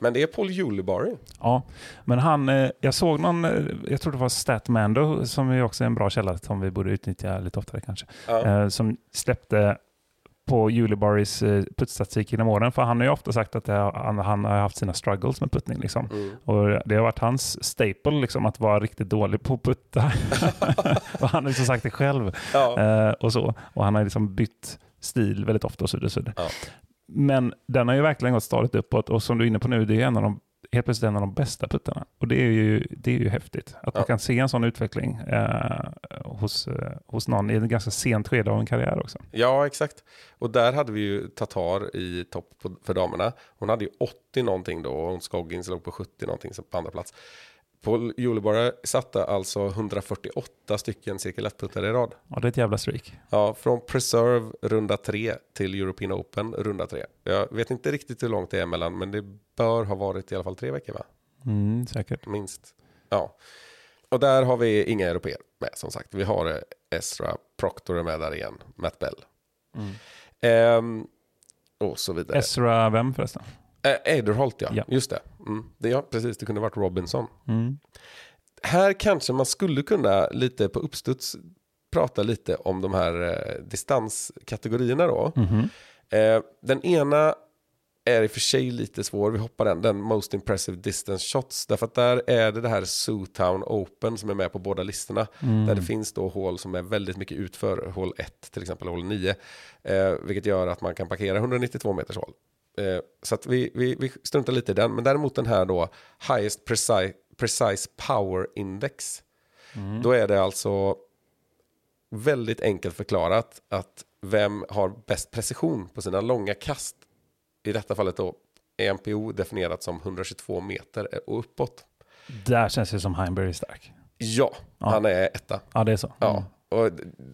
Men det är Paul Ulibarri. Ja, men han, eh, jag såg någon, eh, jag tror det var Statmando, som är också en bra källa som vi borde utnyttja lite oftare kanske, Ja. eh, som släppte på Ulibarris eh, puttstatistik genom åren. För han har ju ofta sagt att han, han har haft sina struggles med puttning. Liksom. Mm. Och det har varit hans staple liksom, att vara riktigt dålig på att putta. och han har liksom sagt det själv. Ja. Och, så. och han har liksom bytt stil väldigt ofta och så vidare. Ja. Men den har ju verkligen gått stadigt uppåt och som du är inne på nu, det är en av de, helt plötsligt en av de bästa puttarna. Och det är ju, det är ju häftigt att man Ja. kan se en sån utveckling eh, hos, eh, hos någon i ett ganska sent skede av en karriär också. ja, exakt. Och där hade vi ju Tatar i topp på, för damerna. Hon hade ju 80 någonting då och hon Scoggins låg på 70 någonting på andra plats. Paul Ulibarri satte alltså 148 stycken cirkel 1-puttare i rad. Ja, det är ett jävla streak. Ja, från Preserve runda 3 till European Open runda 3. Jag vet inte riktigt hur långt det är emellan, men det bör ha varit i alla fall tre veckor va? Mm, säkert. Minst. Ja. Och där har vi inga europeer med som sagt. Vi har eh, Ezra Proctor är med där igen, Matt Bell. Ehm, och så vidare. Ezra vem förresten? Äh, Eiderholt ja, Ja. just det. Mm. det. Ja, precis, det kunde varit Robinson. Mm. Här kanske man skulle kunna lite på uppstuds prata lite om de här eh, distanskategorierna då. Mhm. Eh, den ena är i och för sig lite svår, vi hoppar den, den Most Impressive Distance Shots. Därför att där är det det här Zootown Open som är med på båda listorna. Mm. Där det finns då hål som är väldigt mycket utför, hål 1 till exempel, hål 9. Eh, vilket gör att man kan parkera 192 meters hål. Eh, så att vi, vi, vi struntar lite i den, men däremot den här då, Highest Precise, precise Power Index. Då är det alltså väldigt enkelt förklarat att vem har bäst precision på sina långa kast. I detta fallet då är MPO definierat som 122 meter och uppåt. Där känns det som Heimberg är stark. Ja, Ja. han är etta. Ja, det är så. Ja, och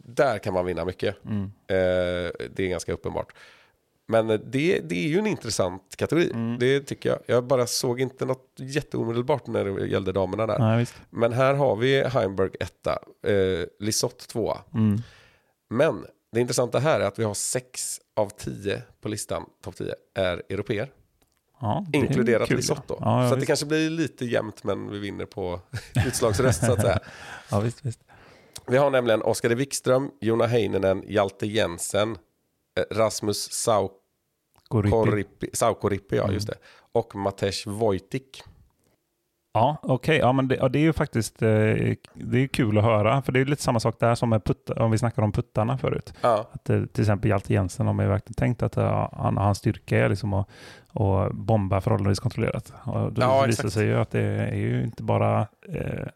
där kan man vinna mycket. Mm. Eh, det är ganska uppenbart. Men det, det är ju en intressant kategori. Mm. Det tycker jag. Jag bara såg inte något jätteomedelbart när det gällde damerna där. Nej. Men här har vi Heimberg etta, eh, Lisotte tvåa. Mm. Men det intressanta här är att vi har sex av tio på listan, topp 10, är europeer. Ja, Inkluderat kul, Lisotte då. Ja, ja, så det kanske blir lite jämnt men vi vinner på utslagsröst så att säga. ja, visst, visst. Vi har nämligen Oskar Wikström, Jona Heininen, Hjalte Jensen, eh, Rasmus Gorippi. Saukorippi, Saukorippi ja, Mm. just det. Och Matej Wojtik. Ja, okej. Ja, men det, ja, det är ju faktiskt eh, det är kul att höra. För det är lite samma sak där som med putta, om vi snackade om puttarna förut. Ja, Att, eh, till exempel Hjalte Jensen har man ju verkligen tänkt att eh, han, hans styrka är liksom att, att bomba förhållandevis kontrollerat. Och då Ja, visar det sig ju att det är ju inte bara eh,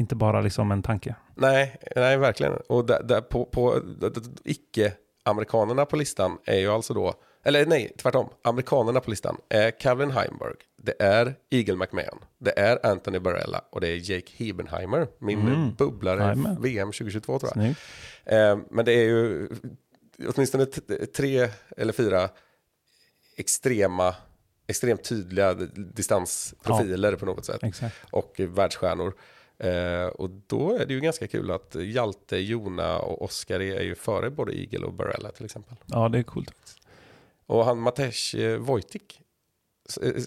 inte bara liksom en tanke. nej, nej verkligen. Och där, där på, på d- icke-amerikanerna på listan är ju alltså då, eller nej, tvärtom. Amerikanerna på listan är Calvin Heimberg, det är Eagle McMahon, det är Anthony Barella och det är Jake Hebenheimer, min Mm. bubblare Jajamän. VM 2022 tror jag. Eh, men det är ju åtminstone tre eller fyra extrema, extremt tydliga distansprofiler på något sätt. Exakt. Och världsstjärnor. Eh, och då är det ju ganska kul att Hjalte, Jona och Oskar är ju före både Eagle och Barella till exempel. Ja, det är coolt. Och han Matej eh, Wojtik eh,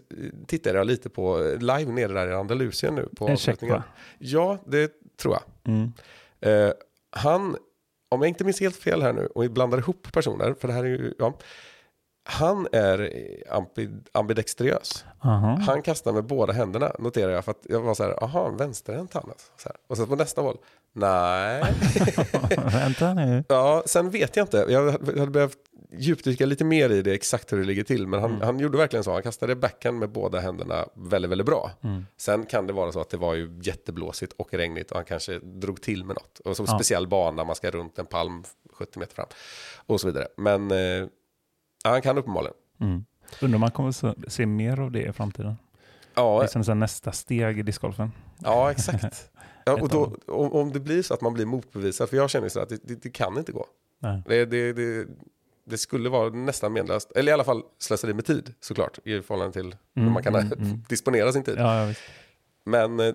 tittade jag lite på live nere där i Andalusien nu på En check va? Ja, det tror jag. Mm. Eh, han, om jag inte minns helt fel här nu och blandar ihop personer, för det här är ju, ja, han är ambi, ambidextriös. Aha. Han kastar med båda händerna, noterar jag, för att jag var så här, aha, vänsterhänt han alltså. Så här. Och sen på nästa håll, nej. Vänta nu. ja, sen vet jag inte, jag hade behövt djupdyka lite mer i det, exakt hur det ligger till, men han, Mm. han gjorde verkligen så, han kastade backhand med båda händerna väldigt, väldigt bra. Mm. Sen kan det vara så att det var ju jätteblåsigt och regnigt och han kanske drog till med något. Och så Ja. speciell bana, man ska runt en palm 70 meter fram. Och så vidare. Men eh, ja, han kan uppenbarligen. Mm. Undrar om man kommer se, se mer av det i framtiden. Ja, Liksom så här nästa steg i discgolfen. ja exakt. Ja, och då, om, om det blir så att man blir motbevisad, för jag känner så att det, det, det kan inte gå. Det, det, det, det skulle vara nästan menlöst, eller i alla fall slöseri med tid såklart, i förhållande till hur Mm, man kan mm, mm. disponera sin tid. Ja. Men eh,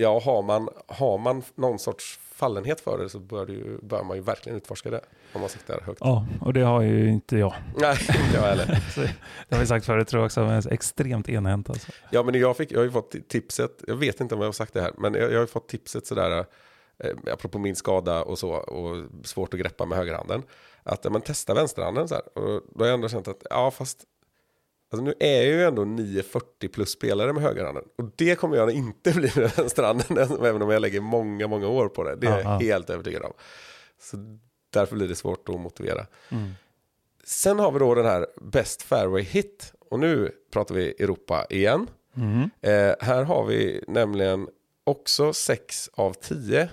ja, har man, har man någon sorts fallenhet för det så bör, det ju, bör man ju verkligen utforska det. Om man siktar högt. ja, och det har ju inte jag. Nej, inte jag heller. Det har vi sagt förut, tror jag också, men extremt enhänt alltså. Ja, men jag, fick, jag har ju fått tipset, jag vet inte om jag har sagt det här, men jag, jag har ju fått tipset sådär, eh, apropå min skada och så, och svårt att greppa med högerhanden, att ja, men testa vänsterhanden så här. Och då har jag ändå känt att, ja fast, alltså nu är jag ju ändå 940 plus spelare med högerhanden. Och det kommer jag inte bli med vänsterhanden, även om jag lägger många, många år på det. Det är jag Ja, ja. helt övertygad om. Så därför blir det svårt att motivera. Mm. Sen har vi då den här Best Fairway Hit. Och nu pratar vi Europa igen. Mm. Eh, här har vi nämligen också 6 av 10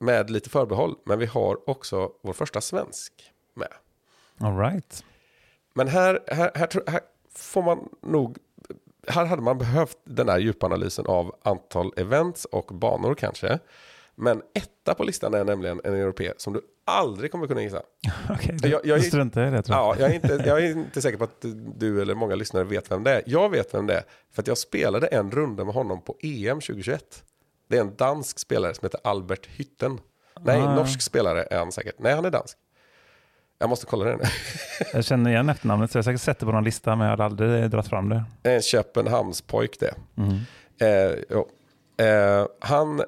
med lite förbehåll. Men vi har också vår första svensk med. All right. Men här, här, här, här får man nog... Här hade man behövt den här djupanalysen av antal events och banor kanske. Men etta på listan är nämligen en europé som du aldrig kommer kunna gissa. Okej, Jag- jag- du struntar i det tror jag. Ja, jag, är inte, jag är inte säker på att du eller många lyssnare vet vem det är. Jag vet vem det är, för att jag spelade en runda med honom på EM 2021. Det är en dansk spelare som heter Albert Hytten. Nej, Ah. norsk spelare är han säkert. Nej, han är dansk. Jag måste kolla det nu. Jag känner igen efternamnet, så jag har säkert sett det på någon lista, men jag hade aldrig dragit fram det. Det är en Köpenhamnspojk det. Mm. Eh, eh, han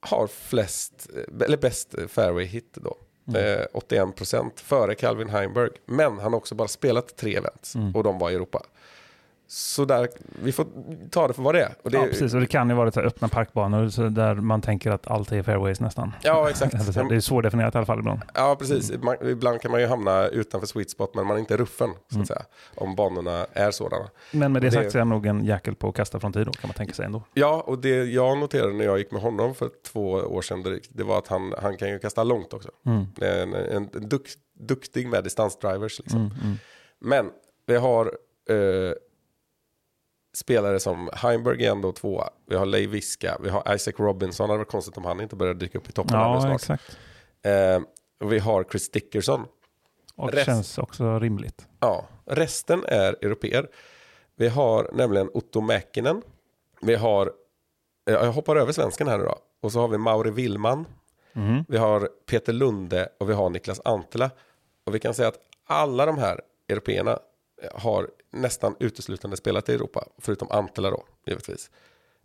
har flest, eller bäst fairway hit då. Eh, 81% före Calvin Heimberg. Men han har också bara spelat tre events och de var i Europa. Så där, vi får ta det för vad det är. Och det Ja, precis. Och det kan ju vara lite öppna parkbanor så där man tänker att allt är fairways nästan. Ja, exakt. Så, Det är svårdefinierat i alla fall ibland. Ja, precis. Man, ibland kan man ju hamna utanför sweet spot, men man är inte ruffen, så Mm. att säga. Om banorna är sådana. Men med det Det- sagt så är jag nog en jäkel på att kasta från tid då, kan man tänka sig ändå. Ja, och det jag noterade när jag gick med honom för två år sedan drygt, det var att han, han kan ju kasta långt också. Mm. En, en, en duk, duktig med distansdrivers. Liksom. Mm, mm. Men vi har eh, spelare som Heimberg är ändå tvåa. Vi har Leigh Viska, vi har Isaac Robinson. Det hade varit konstigt om han inte började dyka upp i toppen Ja, snart. exakt. Eh, och vi har Chris Dickerson. Och Rest- känns också rimligt. Ja, resten är europeer. Vi har nämligen Otto Mäkinen. Vi har, eh, jag hoppar över svensken här nu då. Och så har vi Mauri Willman. Mhm. Vi har Peter Lunde och vi har Niklas Antila. Och vi kan säga att alla de här européerna har nästan uteslutande spelat i Europa. Förutom Antila då, givetvis.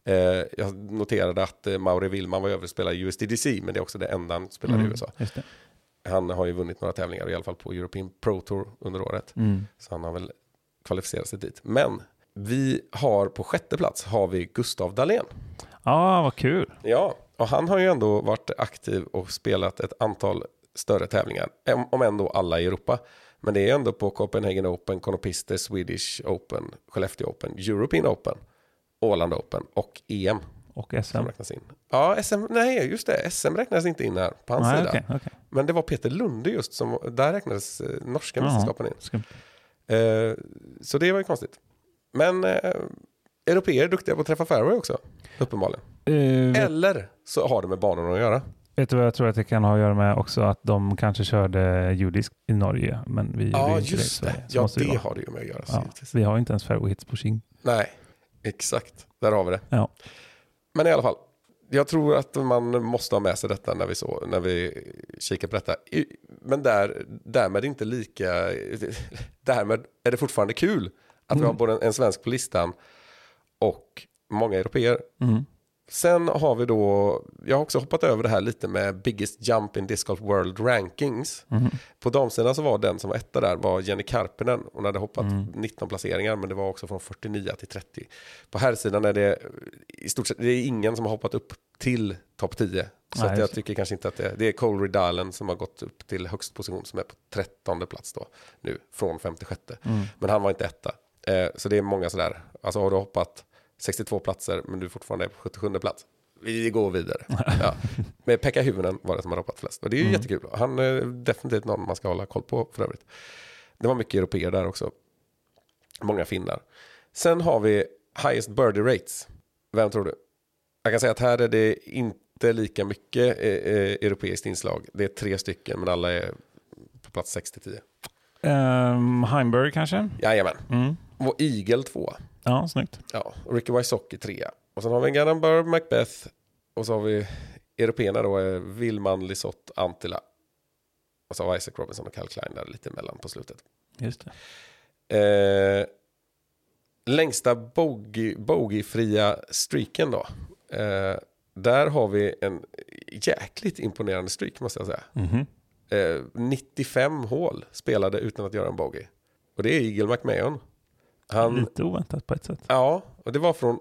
Eh, jag noterade att eh, Mauri Willman var över och spelade i USDDC, men det är också det enda han spelar i Mm, USA. Just det. Han har ju vunnit några tävlingar, i alla fall på European Pro Tour under året. Mm. Så han har väl kvalificerat sig dit. Men vi har på sjätte plats har vi Gustav Dahlén. Ja, vad kul. Ja, och han har ju ändå varit aktiv och spelat ett antal större tävlingar. Om ändå alla i Europa. Men det är ändå på Copenhagen Open, Konopister, Swedish Open, Skellefteå Open, European Open, Åland Open och EM Och SM. räknas in. Ja, SM, nej just det, SM räknas inte in här på hans Nej, sida. okej, okej. Men det var Peter Lunde just som, där räknades eh, norska mästerskapen in. Skumt. Eh, så det var ju konstigt. Men eh, europeer är duktiga på att träffa fairway också, uppenbarligen. Eh, Eller så har det med banorna att göra. Vet du vad jag tror att det kan ha att göra med också? Att de kanske körde judisk i Norge, men vi gjorde Ja, ju inte just det. det. Ja, det vara. har det ju med att göra. Ja, vi har ju inte ens fairway hits på King. Nej, exakt. Där har vi det. Ja. Men i alla fall, jag tror att man måste ha med sig detta när vi, så, när vi kikar på detta. Men där, därmed inte lika... Därmed är det fortfarande kul att vi har både en, en svensk på listan och många europeer. Mm. Sen har vi då, jag har också hoppat över det här lite med Biggest Jump in Disc Golf World Rankings. Mhm. På damsidan så var den som var etta där var Jenny Karpinen. Hon hade hoppat 19 placeringar men det var också från 49 till 30. På här sidan är det i stort sett, det är ingen som har hoppat upp till topp 10. Så Nej, jag tycker kanske inte att det, det är Colry Dalen som har gått upp till högst position som är på 13 plats då nu från 56. Mm. Men han var inte etta. Eh, så det är många sådär, alltså har du hoppat 62 platser men du fortfarande är på 77 plats. Vi går vidare. ja. Men Pekka Hyvönen var det som har hoppat flest. Och det är ju jättekul. Han är definitivt någon man ska hålla koll på för övrigt. Det var mycket europeer där också. Många finnar. Sen har vi highest birdie rates. Vem tror du? Jag kan säga att här är det inte lika mycket eh, eh, europeiskt inslag. Det är tre stycken men alla är på plats 6-10. Um, Heimberg kanske? Jajamän. Mm. Och Eagle 2. Ja, snyggt. Ja, och Ricky Wysocki trea. Och sen har vi Gannon Burr, Macbeth. Och så har vi européerna då, är Willman, Lisotte, Antila. Och så har vi Isaac Robinson och Cal Klein där lite emellan på slutet. Just det. Eh, längsta bogey, bogeyfria streaken då. Eh, där har vi en jäkligt imponerande streak måste jag säga. Mhm. Eh, 95 hål spelade utan att göra en bogey. Och det är Eagle McMahon. Han, Lite oväntat på ett sätt. Ja, och det var från,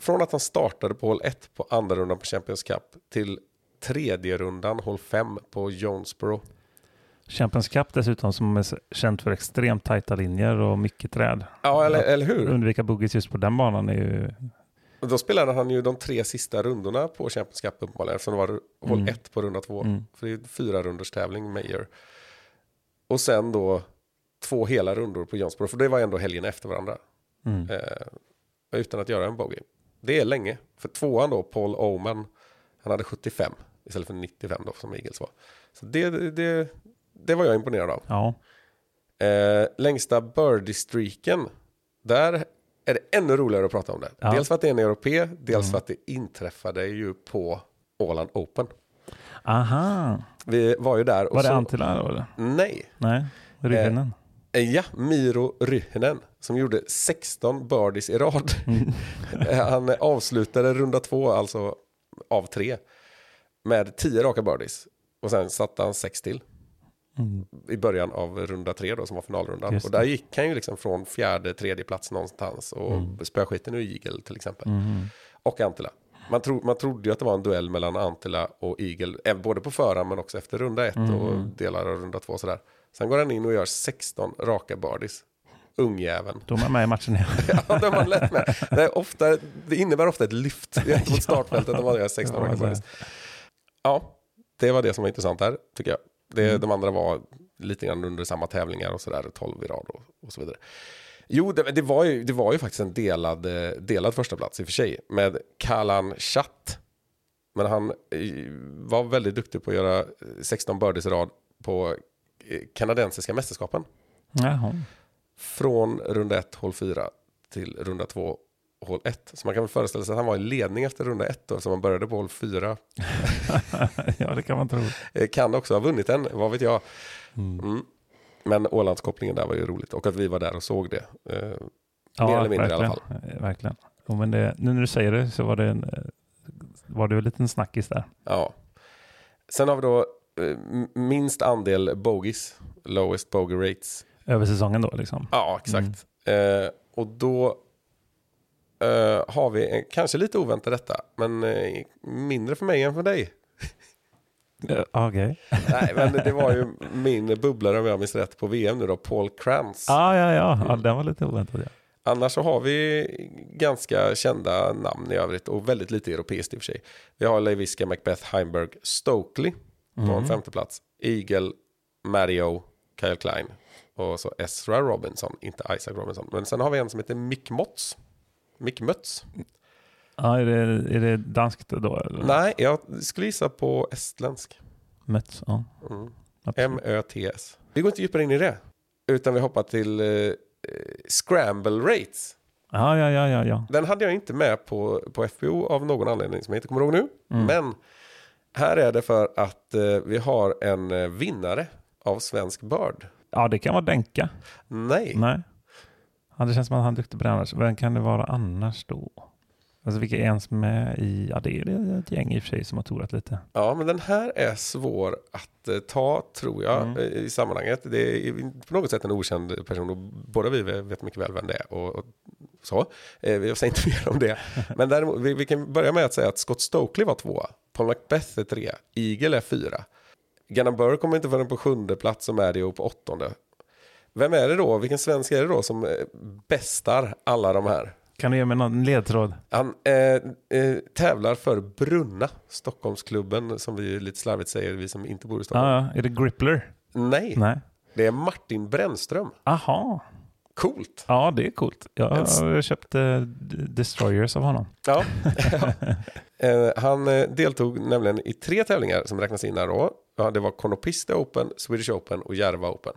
från att han startade på hål 1 på andra rundan på Champions Cup till tredje rundan, hål 5 på Jonesboro. Champions Cup dessutom som är känt för extremt tajta linjer och mycket träd. Ja, eller, eller hur? Undvika boogies just på den banan är ju... Och då spelade han ju de tre sista rundorna på Champions Cup uppenbarligen, eftersom det var hål Mm. 1 på runda 2. Mm. För det är fyra runders tävling, Mayor. Och sen då två hela rundor på Jonesboro, för det var ändå helgen efter varandra. Mm. Eh, utan att göra en bogey. Det är länge. För tvåan då, Paul Oman, han hade 75 istället för 95 då som Eagles var. Så det, det, det var jag imponerad av. Ja. Eh, längsta birdie-streaken, där är det ännu roligare att prata om det. Ja. Mm. Dels för att det är en europé, dels för att det inträffade ju på Åland Open. Aha. Vi var ju där och Var det så... Eller? Nej. Nej, Ryggenen. Eh, Ja, Miro Ryhinen som gjorde 16 birdies i rad. Eh, Han avslutade runda två, alltså av tre, med 10 raka birdies. Och sen satte han sex till Mm. i början av runda tre då, som var finalrundan. Och där gick han ju liksom från fjärde, tredje plats någonstans och mm. spöade skiten ur Eagle till exempel. Mm. Och Antila. Man, tro, man trodde ju att det var en duell mellan Antila och Eagle, eh, både på förhand men också efter runda ett Mm. och delar av runda två sådär. Sen går han in och gör 16 raka birdies. Ungjäveln. Då är med i matchen. Ja, är man lätt med. Det, är ofta, det innebär ofta ett lyft gentemot startfältet om man gör 16 Ja, raka birdies. Ja, det var det som var intressant här, tycker jag. Det, Mm. De andra var lite grann under samma tävlingar och sådär, 12 i rad och, och så vidare. Jo, det, det, var ju, det var ju faktiskt en delad, eh, delad första plats i och för sig med Kalan Chatt. Men han eh, var väldigt duktig på att göra eh, 16 birdies i rad på eh, kanadensiska mästerskapen. Jaha. Från runda 1, hål 4 till runda 2, hål 1. Så man kan väl föreställa sig att han var i ledning efter runda 1 då, som han började på hål 4. ja, det kan man tro. Eh, Kan också ha vunnit den, vad vet jag. Mm. Men Ålandskopplingen där var ju roligt och att vi var där och såg det. Eh, Ja, Mer eller mindre i alla verkligen. Eh, Verkligen. Jo, men det, nu när du säger det så var det en, eh, var det en liten snackis där. Ja. Sen har vi då eh, minst andel bogies, lowest bogey rates. Över säsongen då liksom. Ja, exakt. Eh, och då eh, har vi en, kanske lite oväntat detta, men eh, mindre för mig än för dig. Eh, Okej. Nej, men det var ju min bubblare om jag minns rätt på VM nu då, Paul Krantz. Ah, ja, ja, ja. Den var lite oväntad. Ja. Annars så har vi ganska kända namn i övrigt och väldigt lite europeiskt i och för sig. Vi har Leiviska, Macbeth, Heimberg, Stokely på en femte plats. Eagle, Mario, Kyle Klein och så Ezra Robinson, inte Isaac Robinson. Men sen har vi en som heter Mick Motts. Mick Mötz. Ja, är, det, är det danskt då? Eller? Nej, jag skulle gissa på estländsk. Möts, ja. Mm. M-Ö-T-S. Vi går inte djupare in i det. Utan vi hoppar till eh, Scramble Rates. Ja, ja, ja, ja, ja. Den hade jag inte med på, på FBO av någon anledning som jag inte kommer ihåg nu. Mm. Men här är det för att eh, vi har en eh, vinnare av Svensk Börd. Ja, det kan vara Denka. Nej. Nej. Ja, det känns som att han är duktig på det annars. Vem kan det vara annars då? Alltså vilka är ens med i? Ja, det är ett gäng i och för sig som har tourat lite. Ja, men den här är svår att eh, ta, tror jag, Mm. i sammanhanget. Det är på något sätt en okänd person och båda vi vet mycket väl vem det är. Och, och så. Eh, vi säger inte mer om det. Men däremot, vi, vi kan börja med att säga att Scott Stokely var tvåa. Paul Macbeth är trea. Eagle är fyra. Gunnar Burr kommer inte förrän på sjunde plats och Mario på åttonde. Vem är det då? Vilken svensk är det då som eh, bästar alla de här? Kan du ge mig någon ledtråd? Han eh, eh, tävlar för Brunna, Stockholmsklubben, som vi lite slarvigt säger, vi som inte bor i Stockholm. Ja. Är det Grippler? Nej, Nej. det är Martin Brännström. Aha. Coolt. Ja, det är coolt. Jag En s- har köpt eh, Destroyers av honom. Ja. eh, han eh, deltog nämligen i tre tävlingar som räknas in här då. Ja, det var Konopiste Open, Swedish Open och Järva Open.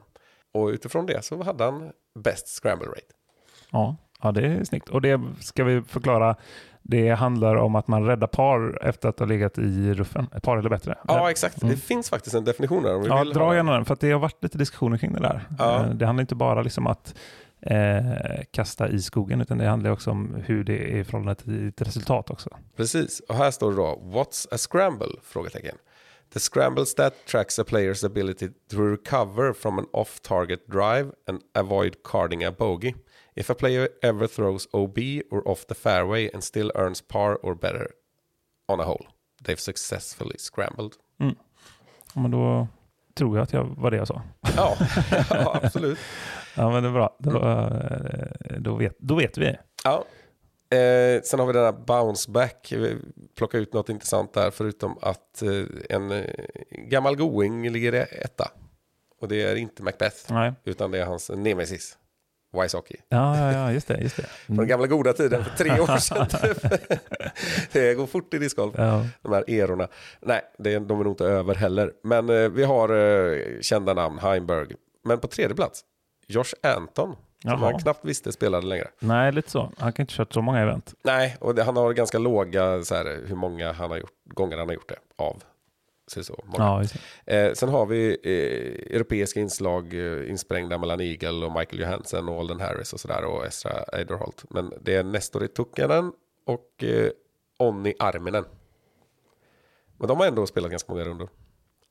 Och utifrån det så hade han bäst scramble rate. Ja, ja, det är snyggt. Och det ska vi förklara. Det handlar om att man räddar par efter att ha legat i ruffen. Ett par eller bättre. Ja, exakt. Mm. Det finns faktiskt en definition där om vi Ja, vill dra ha. gärna den, för det har varit lite diskussioner kring det där. Ja. Det handlar inte bara liksom att eh, kasta i skogen, utan det handlar också om hur det är i förhållande till ett resultat också. Precis, och här står det då What's a scramble? Frågetecken. The scramble stat tracks a player's ability to recover from an off-target drive and avoid carding a bogey. If a player ever throws OB or off the fairway and still earns par or better on a hole, they've successfully scrambled. Ja, Men då tror jag att jag var det jag sa. Ja, ja absolut. Ja, men det är bra. Då, eh, då, vet, då vet vi. Ja. Eh, sen har vi den här bounce back. Vi plockar ut något intressant där förutom att eh, en eh, gammal going ligger etta. Och det är inte Macbeth Nej. utan det är hans nemesis. Wysocki. Ja, ja, ja, just det. Just det. Från den gamla goda tiden för tre år sedan. typ. det går fort i discgolf. Ja. De här erorna. Nej, det är, de är nog inte över heller. Men eh, vi har eh, kända namn, Heimberg. Men på tredje plats, Josh Anton. Som Jaha. han knappt visste spelade längre. Nej, lite så. Han kan inte kört så många event. Nej, och det, han har ganska låga, så här, hur många han har gjort, gånger han har gjort det av. Så så. Ja. Eh, sen har vi eh, europeiska inslag eh, insprängda mellan Eagle och Michael Johansson och Alden Harris och sådär och Estra Eiderholt. Men det är Nestori Tukkanen och eh, Onni Arminen. Men de har ändå spelat ganska många rundor.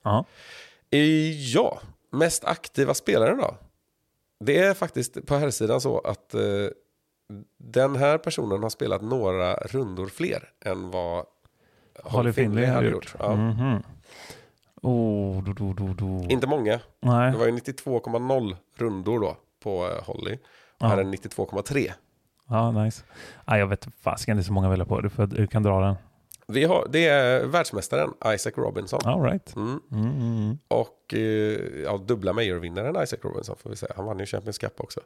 Ja. Ja, mest aktiva spelaren då? Det är faktiskt på här sidan så att eh, den här personen har spelat några rundor fler än vad Holly Finley hade gjort. Ja. Mhm. Oh, do, do, do, do. Inte många. Nej. Det var ju 92,0 rundor då på eh, Holly. Ja. Här är 92,3. Ja, nice. Nej, jag vet fasiken, det är så många att välja på. Du, får, du kan dra den. Vi har, det är världsmästaren Isaac Robinson. All right. Mm. Mm, mm. Och eh, ja, dubbla Mayor-vinnaren Isaac Robinson får vi säga. Han vann ju Champions Cup också.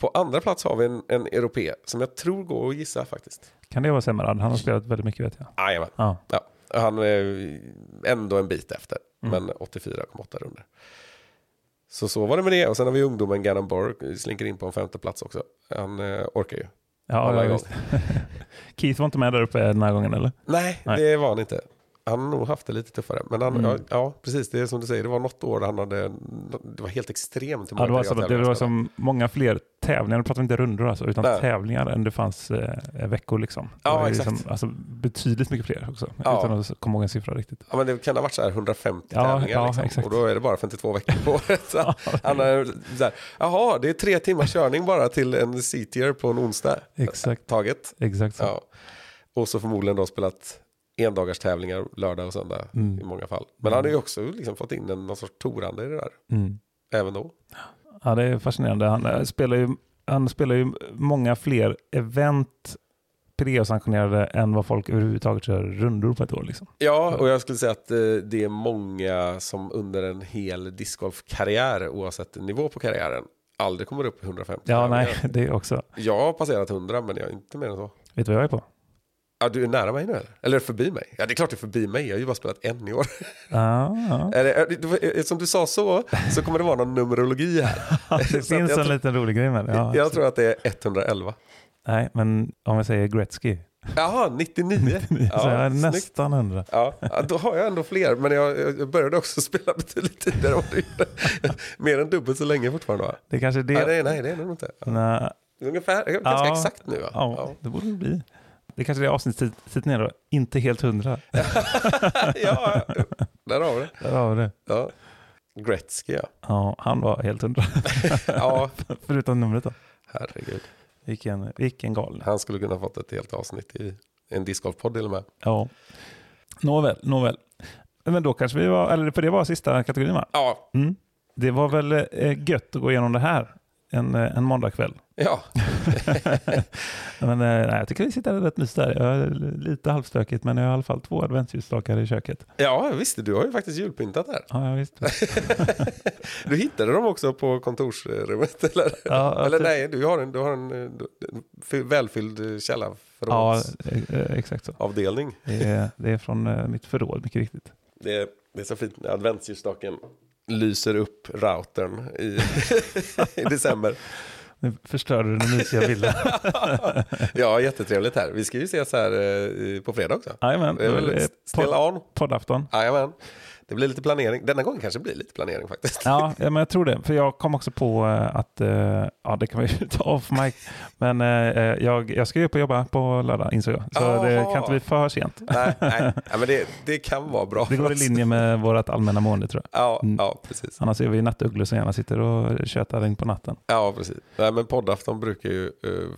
På andra plats har vi en, en europé som jag tror går att gissa faktiskt. Kan det vara Semerad? Han har spelat väldigt mycket vet jag. Jajamän. Ja. Ja, han är ändå en bit efter, Mm. men 84,8 runder. Så så var det med det. Och sen har vi ungdomen Gannon Borg, slinker in på en femte plats också. Han eh, orkar ju. Ja, ja. Keith var inte med där uppe den här gången eller? Nej, Nej. det var han inte. Han har nog haft det lite tuffare. Men han, Mm. ja, ja, precis. Det är som du säger. Det var något år han hade... Det var helt extremt. hur Ja, det var, PGA det var som många fler tävlingar, nu pratar vi inte rundor alltså, utan Nej. tävlingar än det fanns eh, veckor liksom. Ja, exakt. Liksom, alltså, betydligt mycket fler också, Ja. utan att komma ihåg en siffra riktigt. Ja, men det kan ha varit så här 150 Ja, tävlingar. ja, liksom. exakt. Och då är det bara 52 veckor på året. Han är så här, Jaha, det är tre timmars körning bara till en C-tier på en onsdag. Exakt. Taget. Exakt så. Ja. Och så förmodligen då spelat endagars tävlingar lördag och söndag Mm. i många fall. Men han har ju också liksom fått in en någon sorts torande i det där. Mm. Även då. Ja, det är fascinerande. Han eh, spelar ju, han spelar ju många fler event PDA-sanktionerade än vad folk överhuvudtaget kör rundor på ett år. Liksom. Ja, och jag skulle säga att eh, det är många som under en hel discgolfkarriär, oavsett nivå på karriären, aldrig kommer upp i 150 Ja, nej, det är också. Jag har passerat 100, men jag är inte mer än så. Vet du vad jag är på? Ja, du är nära mig nu eller? Eller förbi mig? Ja, det är klart du är förbi mig. Jag har ju bara spelat en i år. Ja, ja. Det, är det, som du sa så, så kommer det vara någon numerologi här. Det Så finns en liten rolig grej med det. Ja, jag tror att det är 111. Nej, men om jag säger Gretzky, Jaha, 99. så jag är snyggt. nästan hundra. Ja, ja, då har jag ändå fler, men jag, jag började också spela betydligt tidigare. Mer än dubbelt så länge fortfarande va? Det kanske är det. Nej, nej, nej, det är det nog inte. Ja. Nej, Ungefär, ganska Ja. exakt nu va? ja, det borde det bli. Det kanske är avsnittstiteln är då. Inte helt hundra. Ja. ja, där har vi det. Där har vi det. Ja. Gretzky ja. Ja, han var helt hundra. Ja, Förutom numret då. herregud. Vilken, vilken galning. Han skulle kunna fått ett helt avsnitt i en discgolfpodd till och med. Ja. Nåväl, nåväl. Men då kanske vi var, eller för det var sista kategorin va? Ja, Mm. Det var väl eh, gött att gå igenom det här en, eh, en måndagkväll. ja. Men eh, nej, jag tycker vi sitter rätt mysigt där. Jag är lite halvstökigt men jag har i alla fall två adventsljusstakar i köket. ja, visst du har ju faktiskt julpyntat här. Ja, ja visst. Du hittade dem också på kontorsrummet eller? Ja, eller typ. nej, du har en, du har en, eh, en fy- välfylld Ja, källarförrådsavdelning. eh, exakt så. Det är, det är från mitt förråd, mycket riktigt. Det, är- det är så fint adventsljusstaken lyser upp routern i, i december. Nu förstörde du den mysiga bilden. Ja, jättetrevligt här. Vi ska ju ses här eh, på fredag också. Jajamän, det still podd, on. poddafton. Jajamän. Det blir lite planering. Denna gången kanske det blir lite planering faktiskt. Ja, ja, men jag tror det. För jag kom också på eh, att, eh, ja det kan vi ta off mic, men eh, jag, jag ska ju upp och jobba på lördag insåg jag. Så det Jaha. kan inte bli för sent. Nej, nej. Ja, men det, det kan vara bra Det går i linje med vårt allmänna mående tror jag. Ja, Mm. ja, precis. Annars är vi nattugglor som gärna sitter och tjötar in på natten. Ja, precis. Nej, men poddafton brukar ju,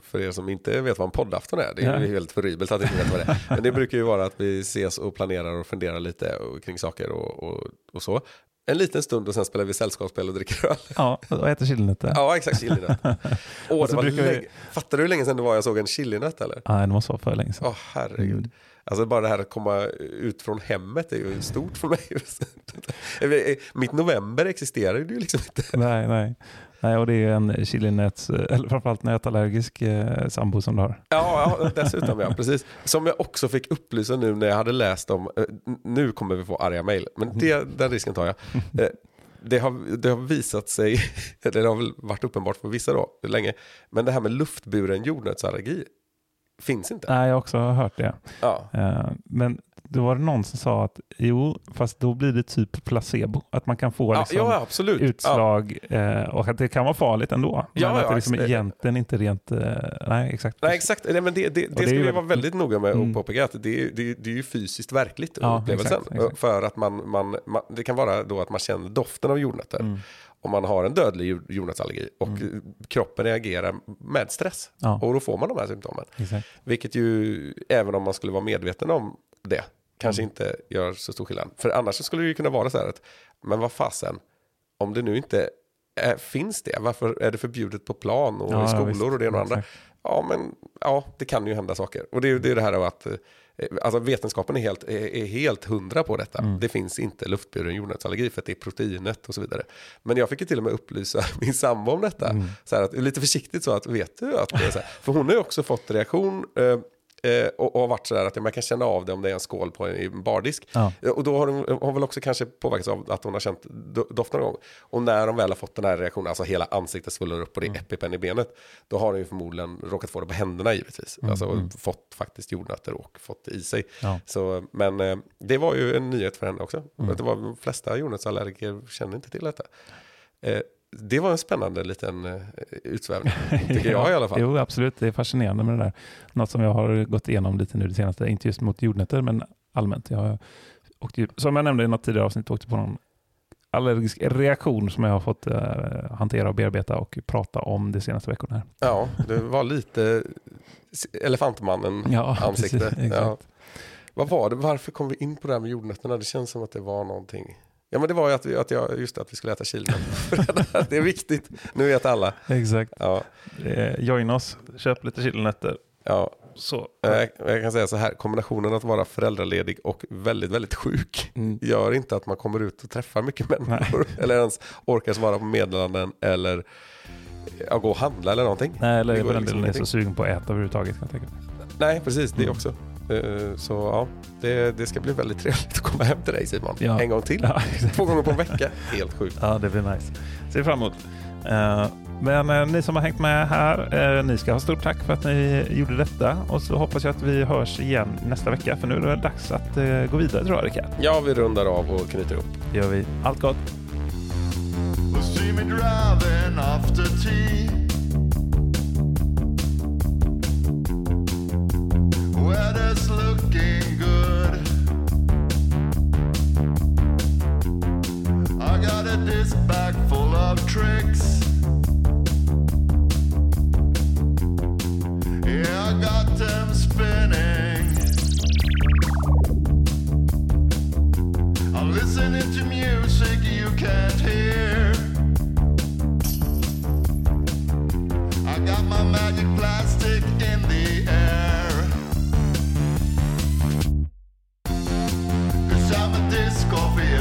för er som inte vet vad en poddafton är, det är ju Ja. helt horribelt att inte veta vad det är. Men det brukar ju vara att vi ses och planerar och funderar lite kring saker och, och, och så. En liten stund och sen spelar vi sällskapsspel och dricker öl. Ja, och äter chillinötter. Ja, exakt. Chilinöt. Åh, brukar vi-. Fattar du hur länge sedan det var jag såg en chilinöt eller? Nej, det måste vara för länge sedan. Åh, herregud. Mm. Alltså bara det här att komma ut från hemmet är ju stort för mig. Mitt november existerar ju liksom inte. Nej, nej. Nej, och det är en chilinöts, eller framförallt nötallergisk eh, sambo som du har. Ja, ja, dessutom ja, precis. Som jag också fick upplysa nu när jag hade läst om, eh, nu kommer vi få arga mejl, men det, den risken tar jag. Eh, Det har, det har visat sig, eller det har väl varit uppenbart för vissa då, länge, men det här med luftburen jordnötsallergi finns inte. Nej, jag har också hört det. Ja. Eh, Men då var det någon som sa att jo, fast då blir det typ placebo. Att man kan få Ja, liksom ja, absolut. Ja. utslag eh, och att det kan vara farligt ändå. Men Ja, att det liksom egentligen inte rent... eh, Nej, exakt. Nej, exakt. Nej, men det det, det det vi väl- vara väldigt noga med Mm. att påpeka. Att det, det, det är ju fysiskt verkligt, Ja, upplevelsen. exakt, exakt. För att man, man, man, det kan vara då att man känner doften av jordnötter. Mm. Om man har en dödlig jord- jordnötsallergi och kroppen reagerar med stress. Ja. Och då får man de här symptomen. Exakt. Vilket ju, även om man skulle vara medveten om det, kanske Mm. inte gör så stor skillnad. För annars skulle det ju kunna vara så här att, men vad fasen, om det nu inte är, finns det, varför är det förbjudet på plan och Ja, i ja, skolor visst. och det ena och andra? Exakt. Ja, men ja, det kan ju hända saker. Och det det, är det här av att eh, Alltså vetenskapen är helt, är, är helt hundra på detta. Mm. Det finns inte luftburen jordnötsallergi för att det är proteinet och så vidare. Men jag fick ju till och med upplysa min sambo om detta. Mm. Så här att, lite försiktigt så att, vet du att det är så här? För hon har ju också fått reaktion eh, eh, och, och har varit så där att man kan känna av det om det är en skål på en, i en bardisk. Ja. Eh, Och då har hon, har väl också kanske påverkats av att hon har känt do- doften någon gång. Och när de väl har fått den här reaktionen, alltså hela ansiktet svullnar upp och det är epipen i benet, då har hon ju förmodligen råkat få det på händerna givetvis. Alltså fått faktiskt jordnötter och fått i sig. Ja. Så, men eh, det var ju en nyhet för henne också. Att det var, de flesta jordnötsallergiker känner inte till detta. Eh, det var en spännande liten eh, utsvävning, tycker jag i alla fall. Jo, absolut. Det är fascinerande med det där. Något som jag har gått igenom lite nu det senaste, inte just mot jordnötter, men allmänt. Jag har åkt, ju- som jag nämnde i något tidigare avsnitt, åkte på någon allergisk reaktion som jag har fått eh, hantera och bearbeta och prata om de senaste veckorna. Här. Ja, det var lite elefantmannen Ja, ja. Vad var det? Varför kom vi in på det här med jordnötterna? Det känns som att det var någonting. Ja men det var ju att, vi, att, jag, just det, att vi skulle äta chilnötter. det är viktigt. Nu vet alla. Exakt. Ja, Eh, join oss, köp lite chilnötter. ja. Så. Jag, jag kan säga så här, kombinationen att vara föräldraledig och väldigt, väldigt sjuk Mm. gör inte att man kommer ut och träffar mycket människor. eller ens orkar svara på meddelanden eller ja, gå och handla eller någonting. Nej, eller för den liksom delen är så sugen på att äta överhuvudtaget. Kan jag tänka mig. Nej, precis. Det Mm. också. Eh, Så ja, det, det ska bli väldigt trevligt att komma hem till dig Simon. Ja. En gång till. Ja. Två gånger på en vecka. Helt sjukt. Ja, det blir nice. Ser fram emot. Eh, men eh, ni som har hängt med här, ni ska ha stort tack för att ni gjorde detta. Och så hoppas jag att vi hörs igen nästa vecka, för nu är det dags att gå vidare tror jag, Rickard. Ja, vi rundar av och knyter ihop. Det gör vi. Allt gott. I got a disc bag full of tricks, yeah. I got them spinning. I'm listening to music you can't hear. I got my magic plastic in the air.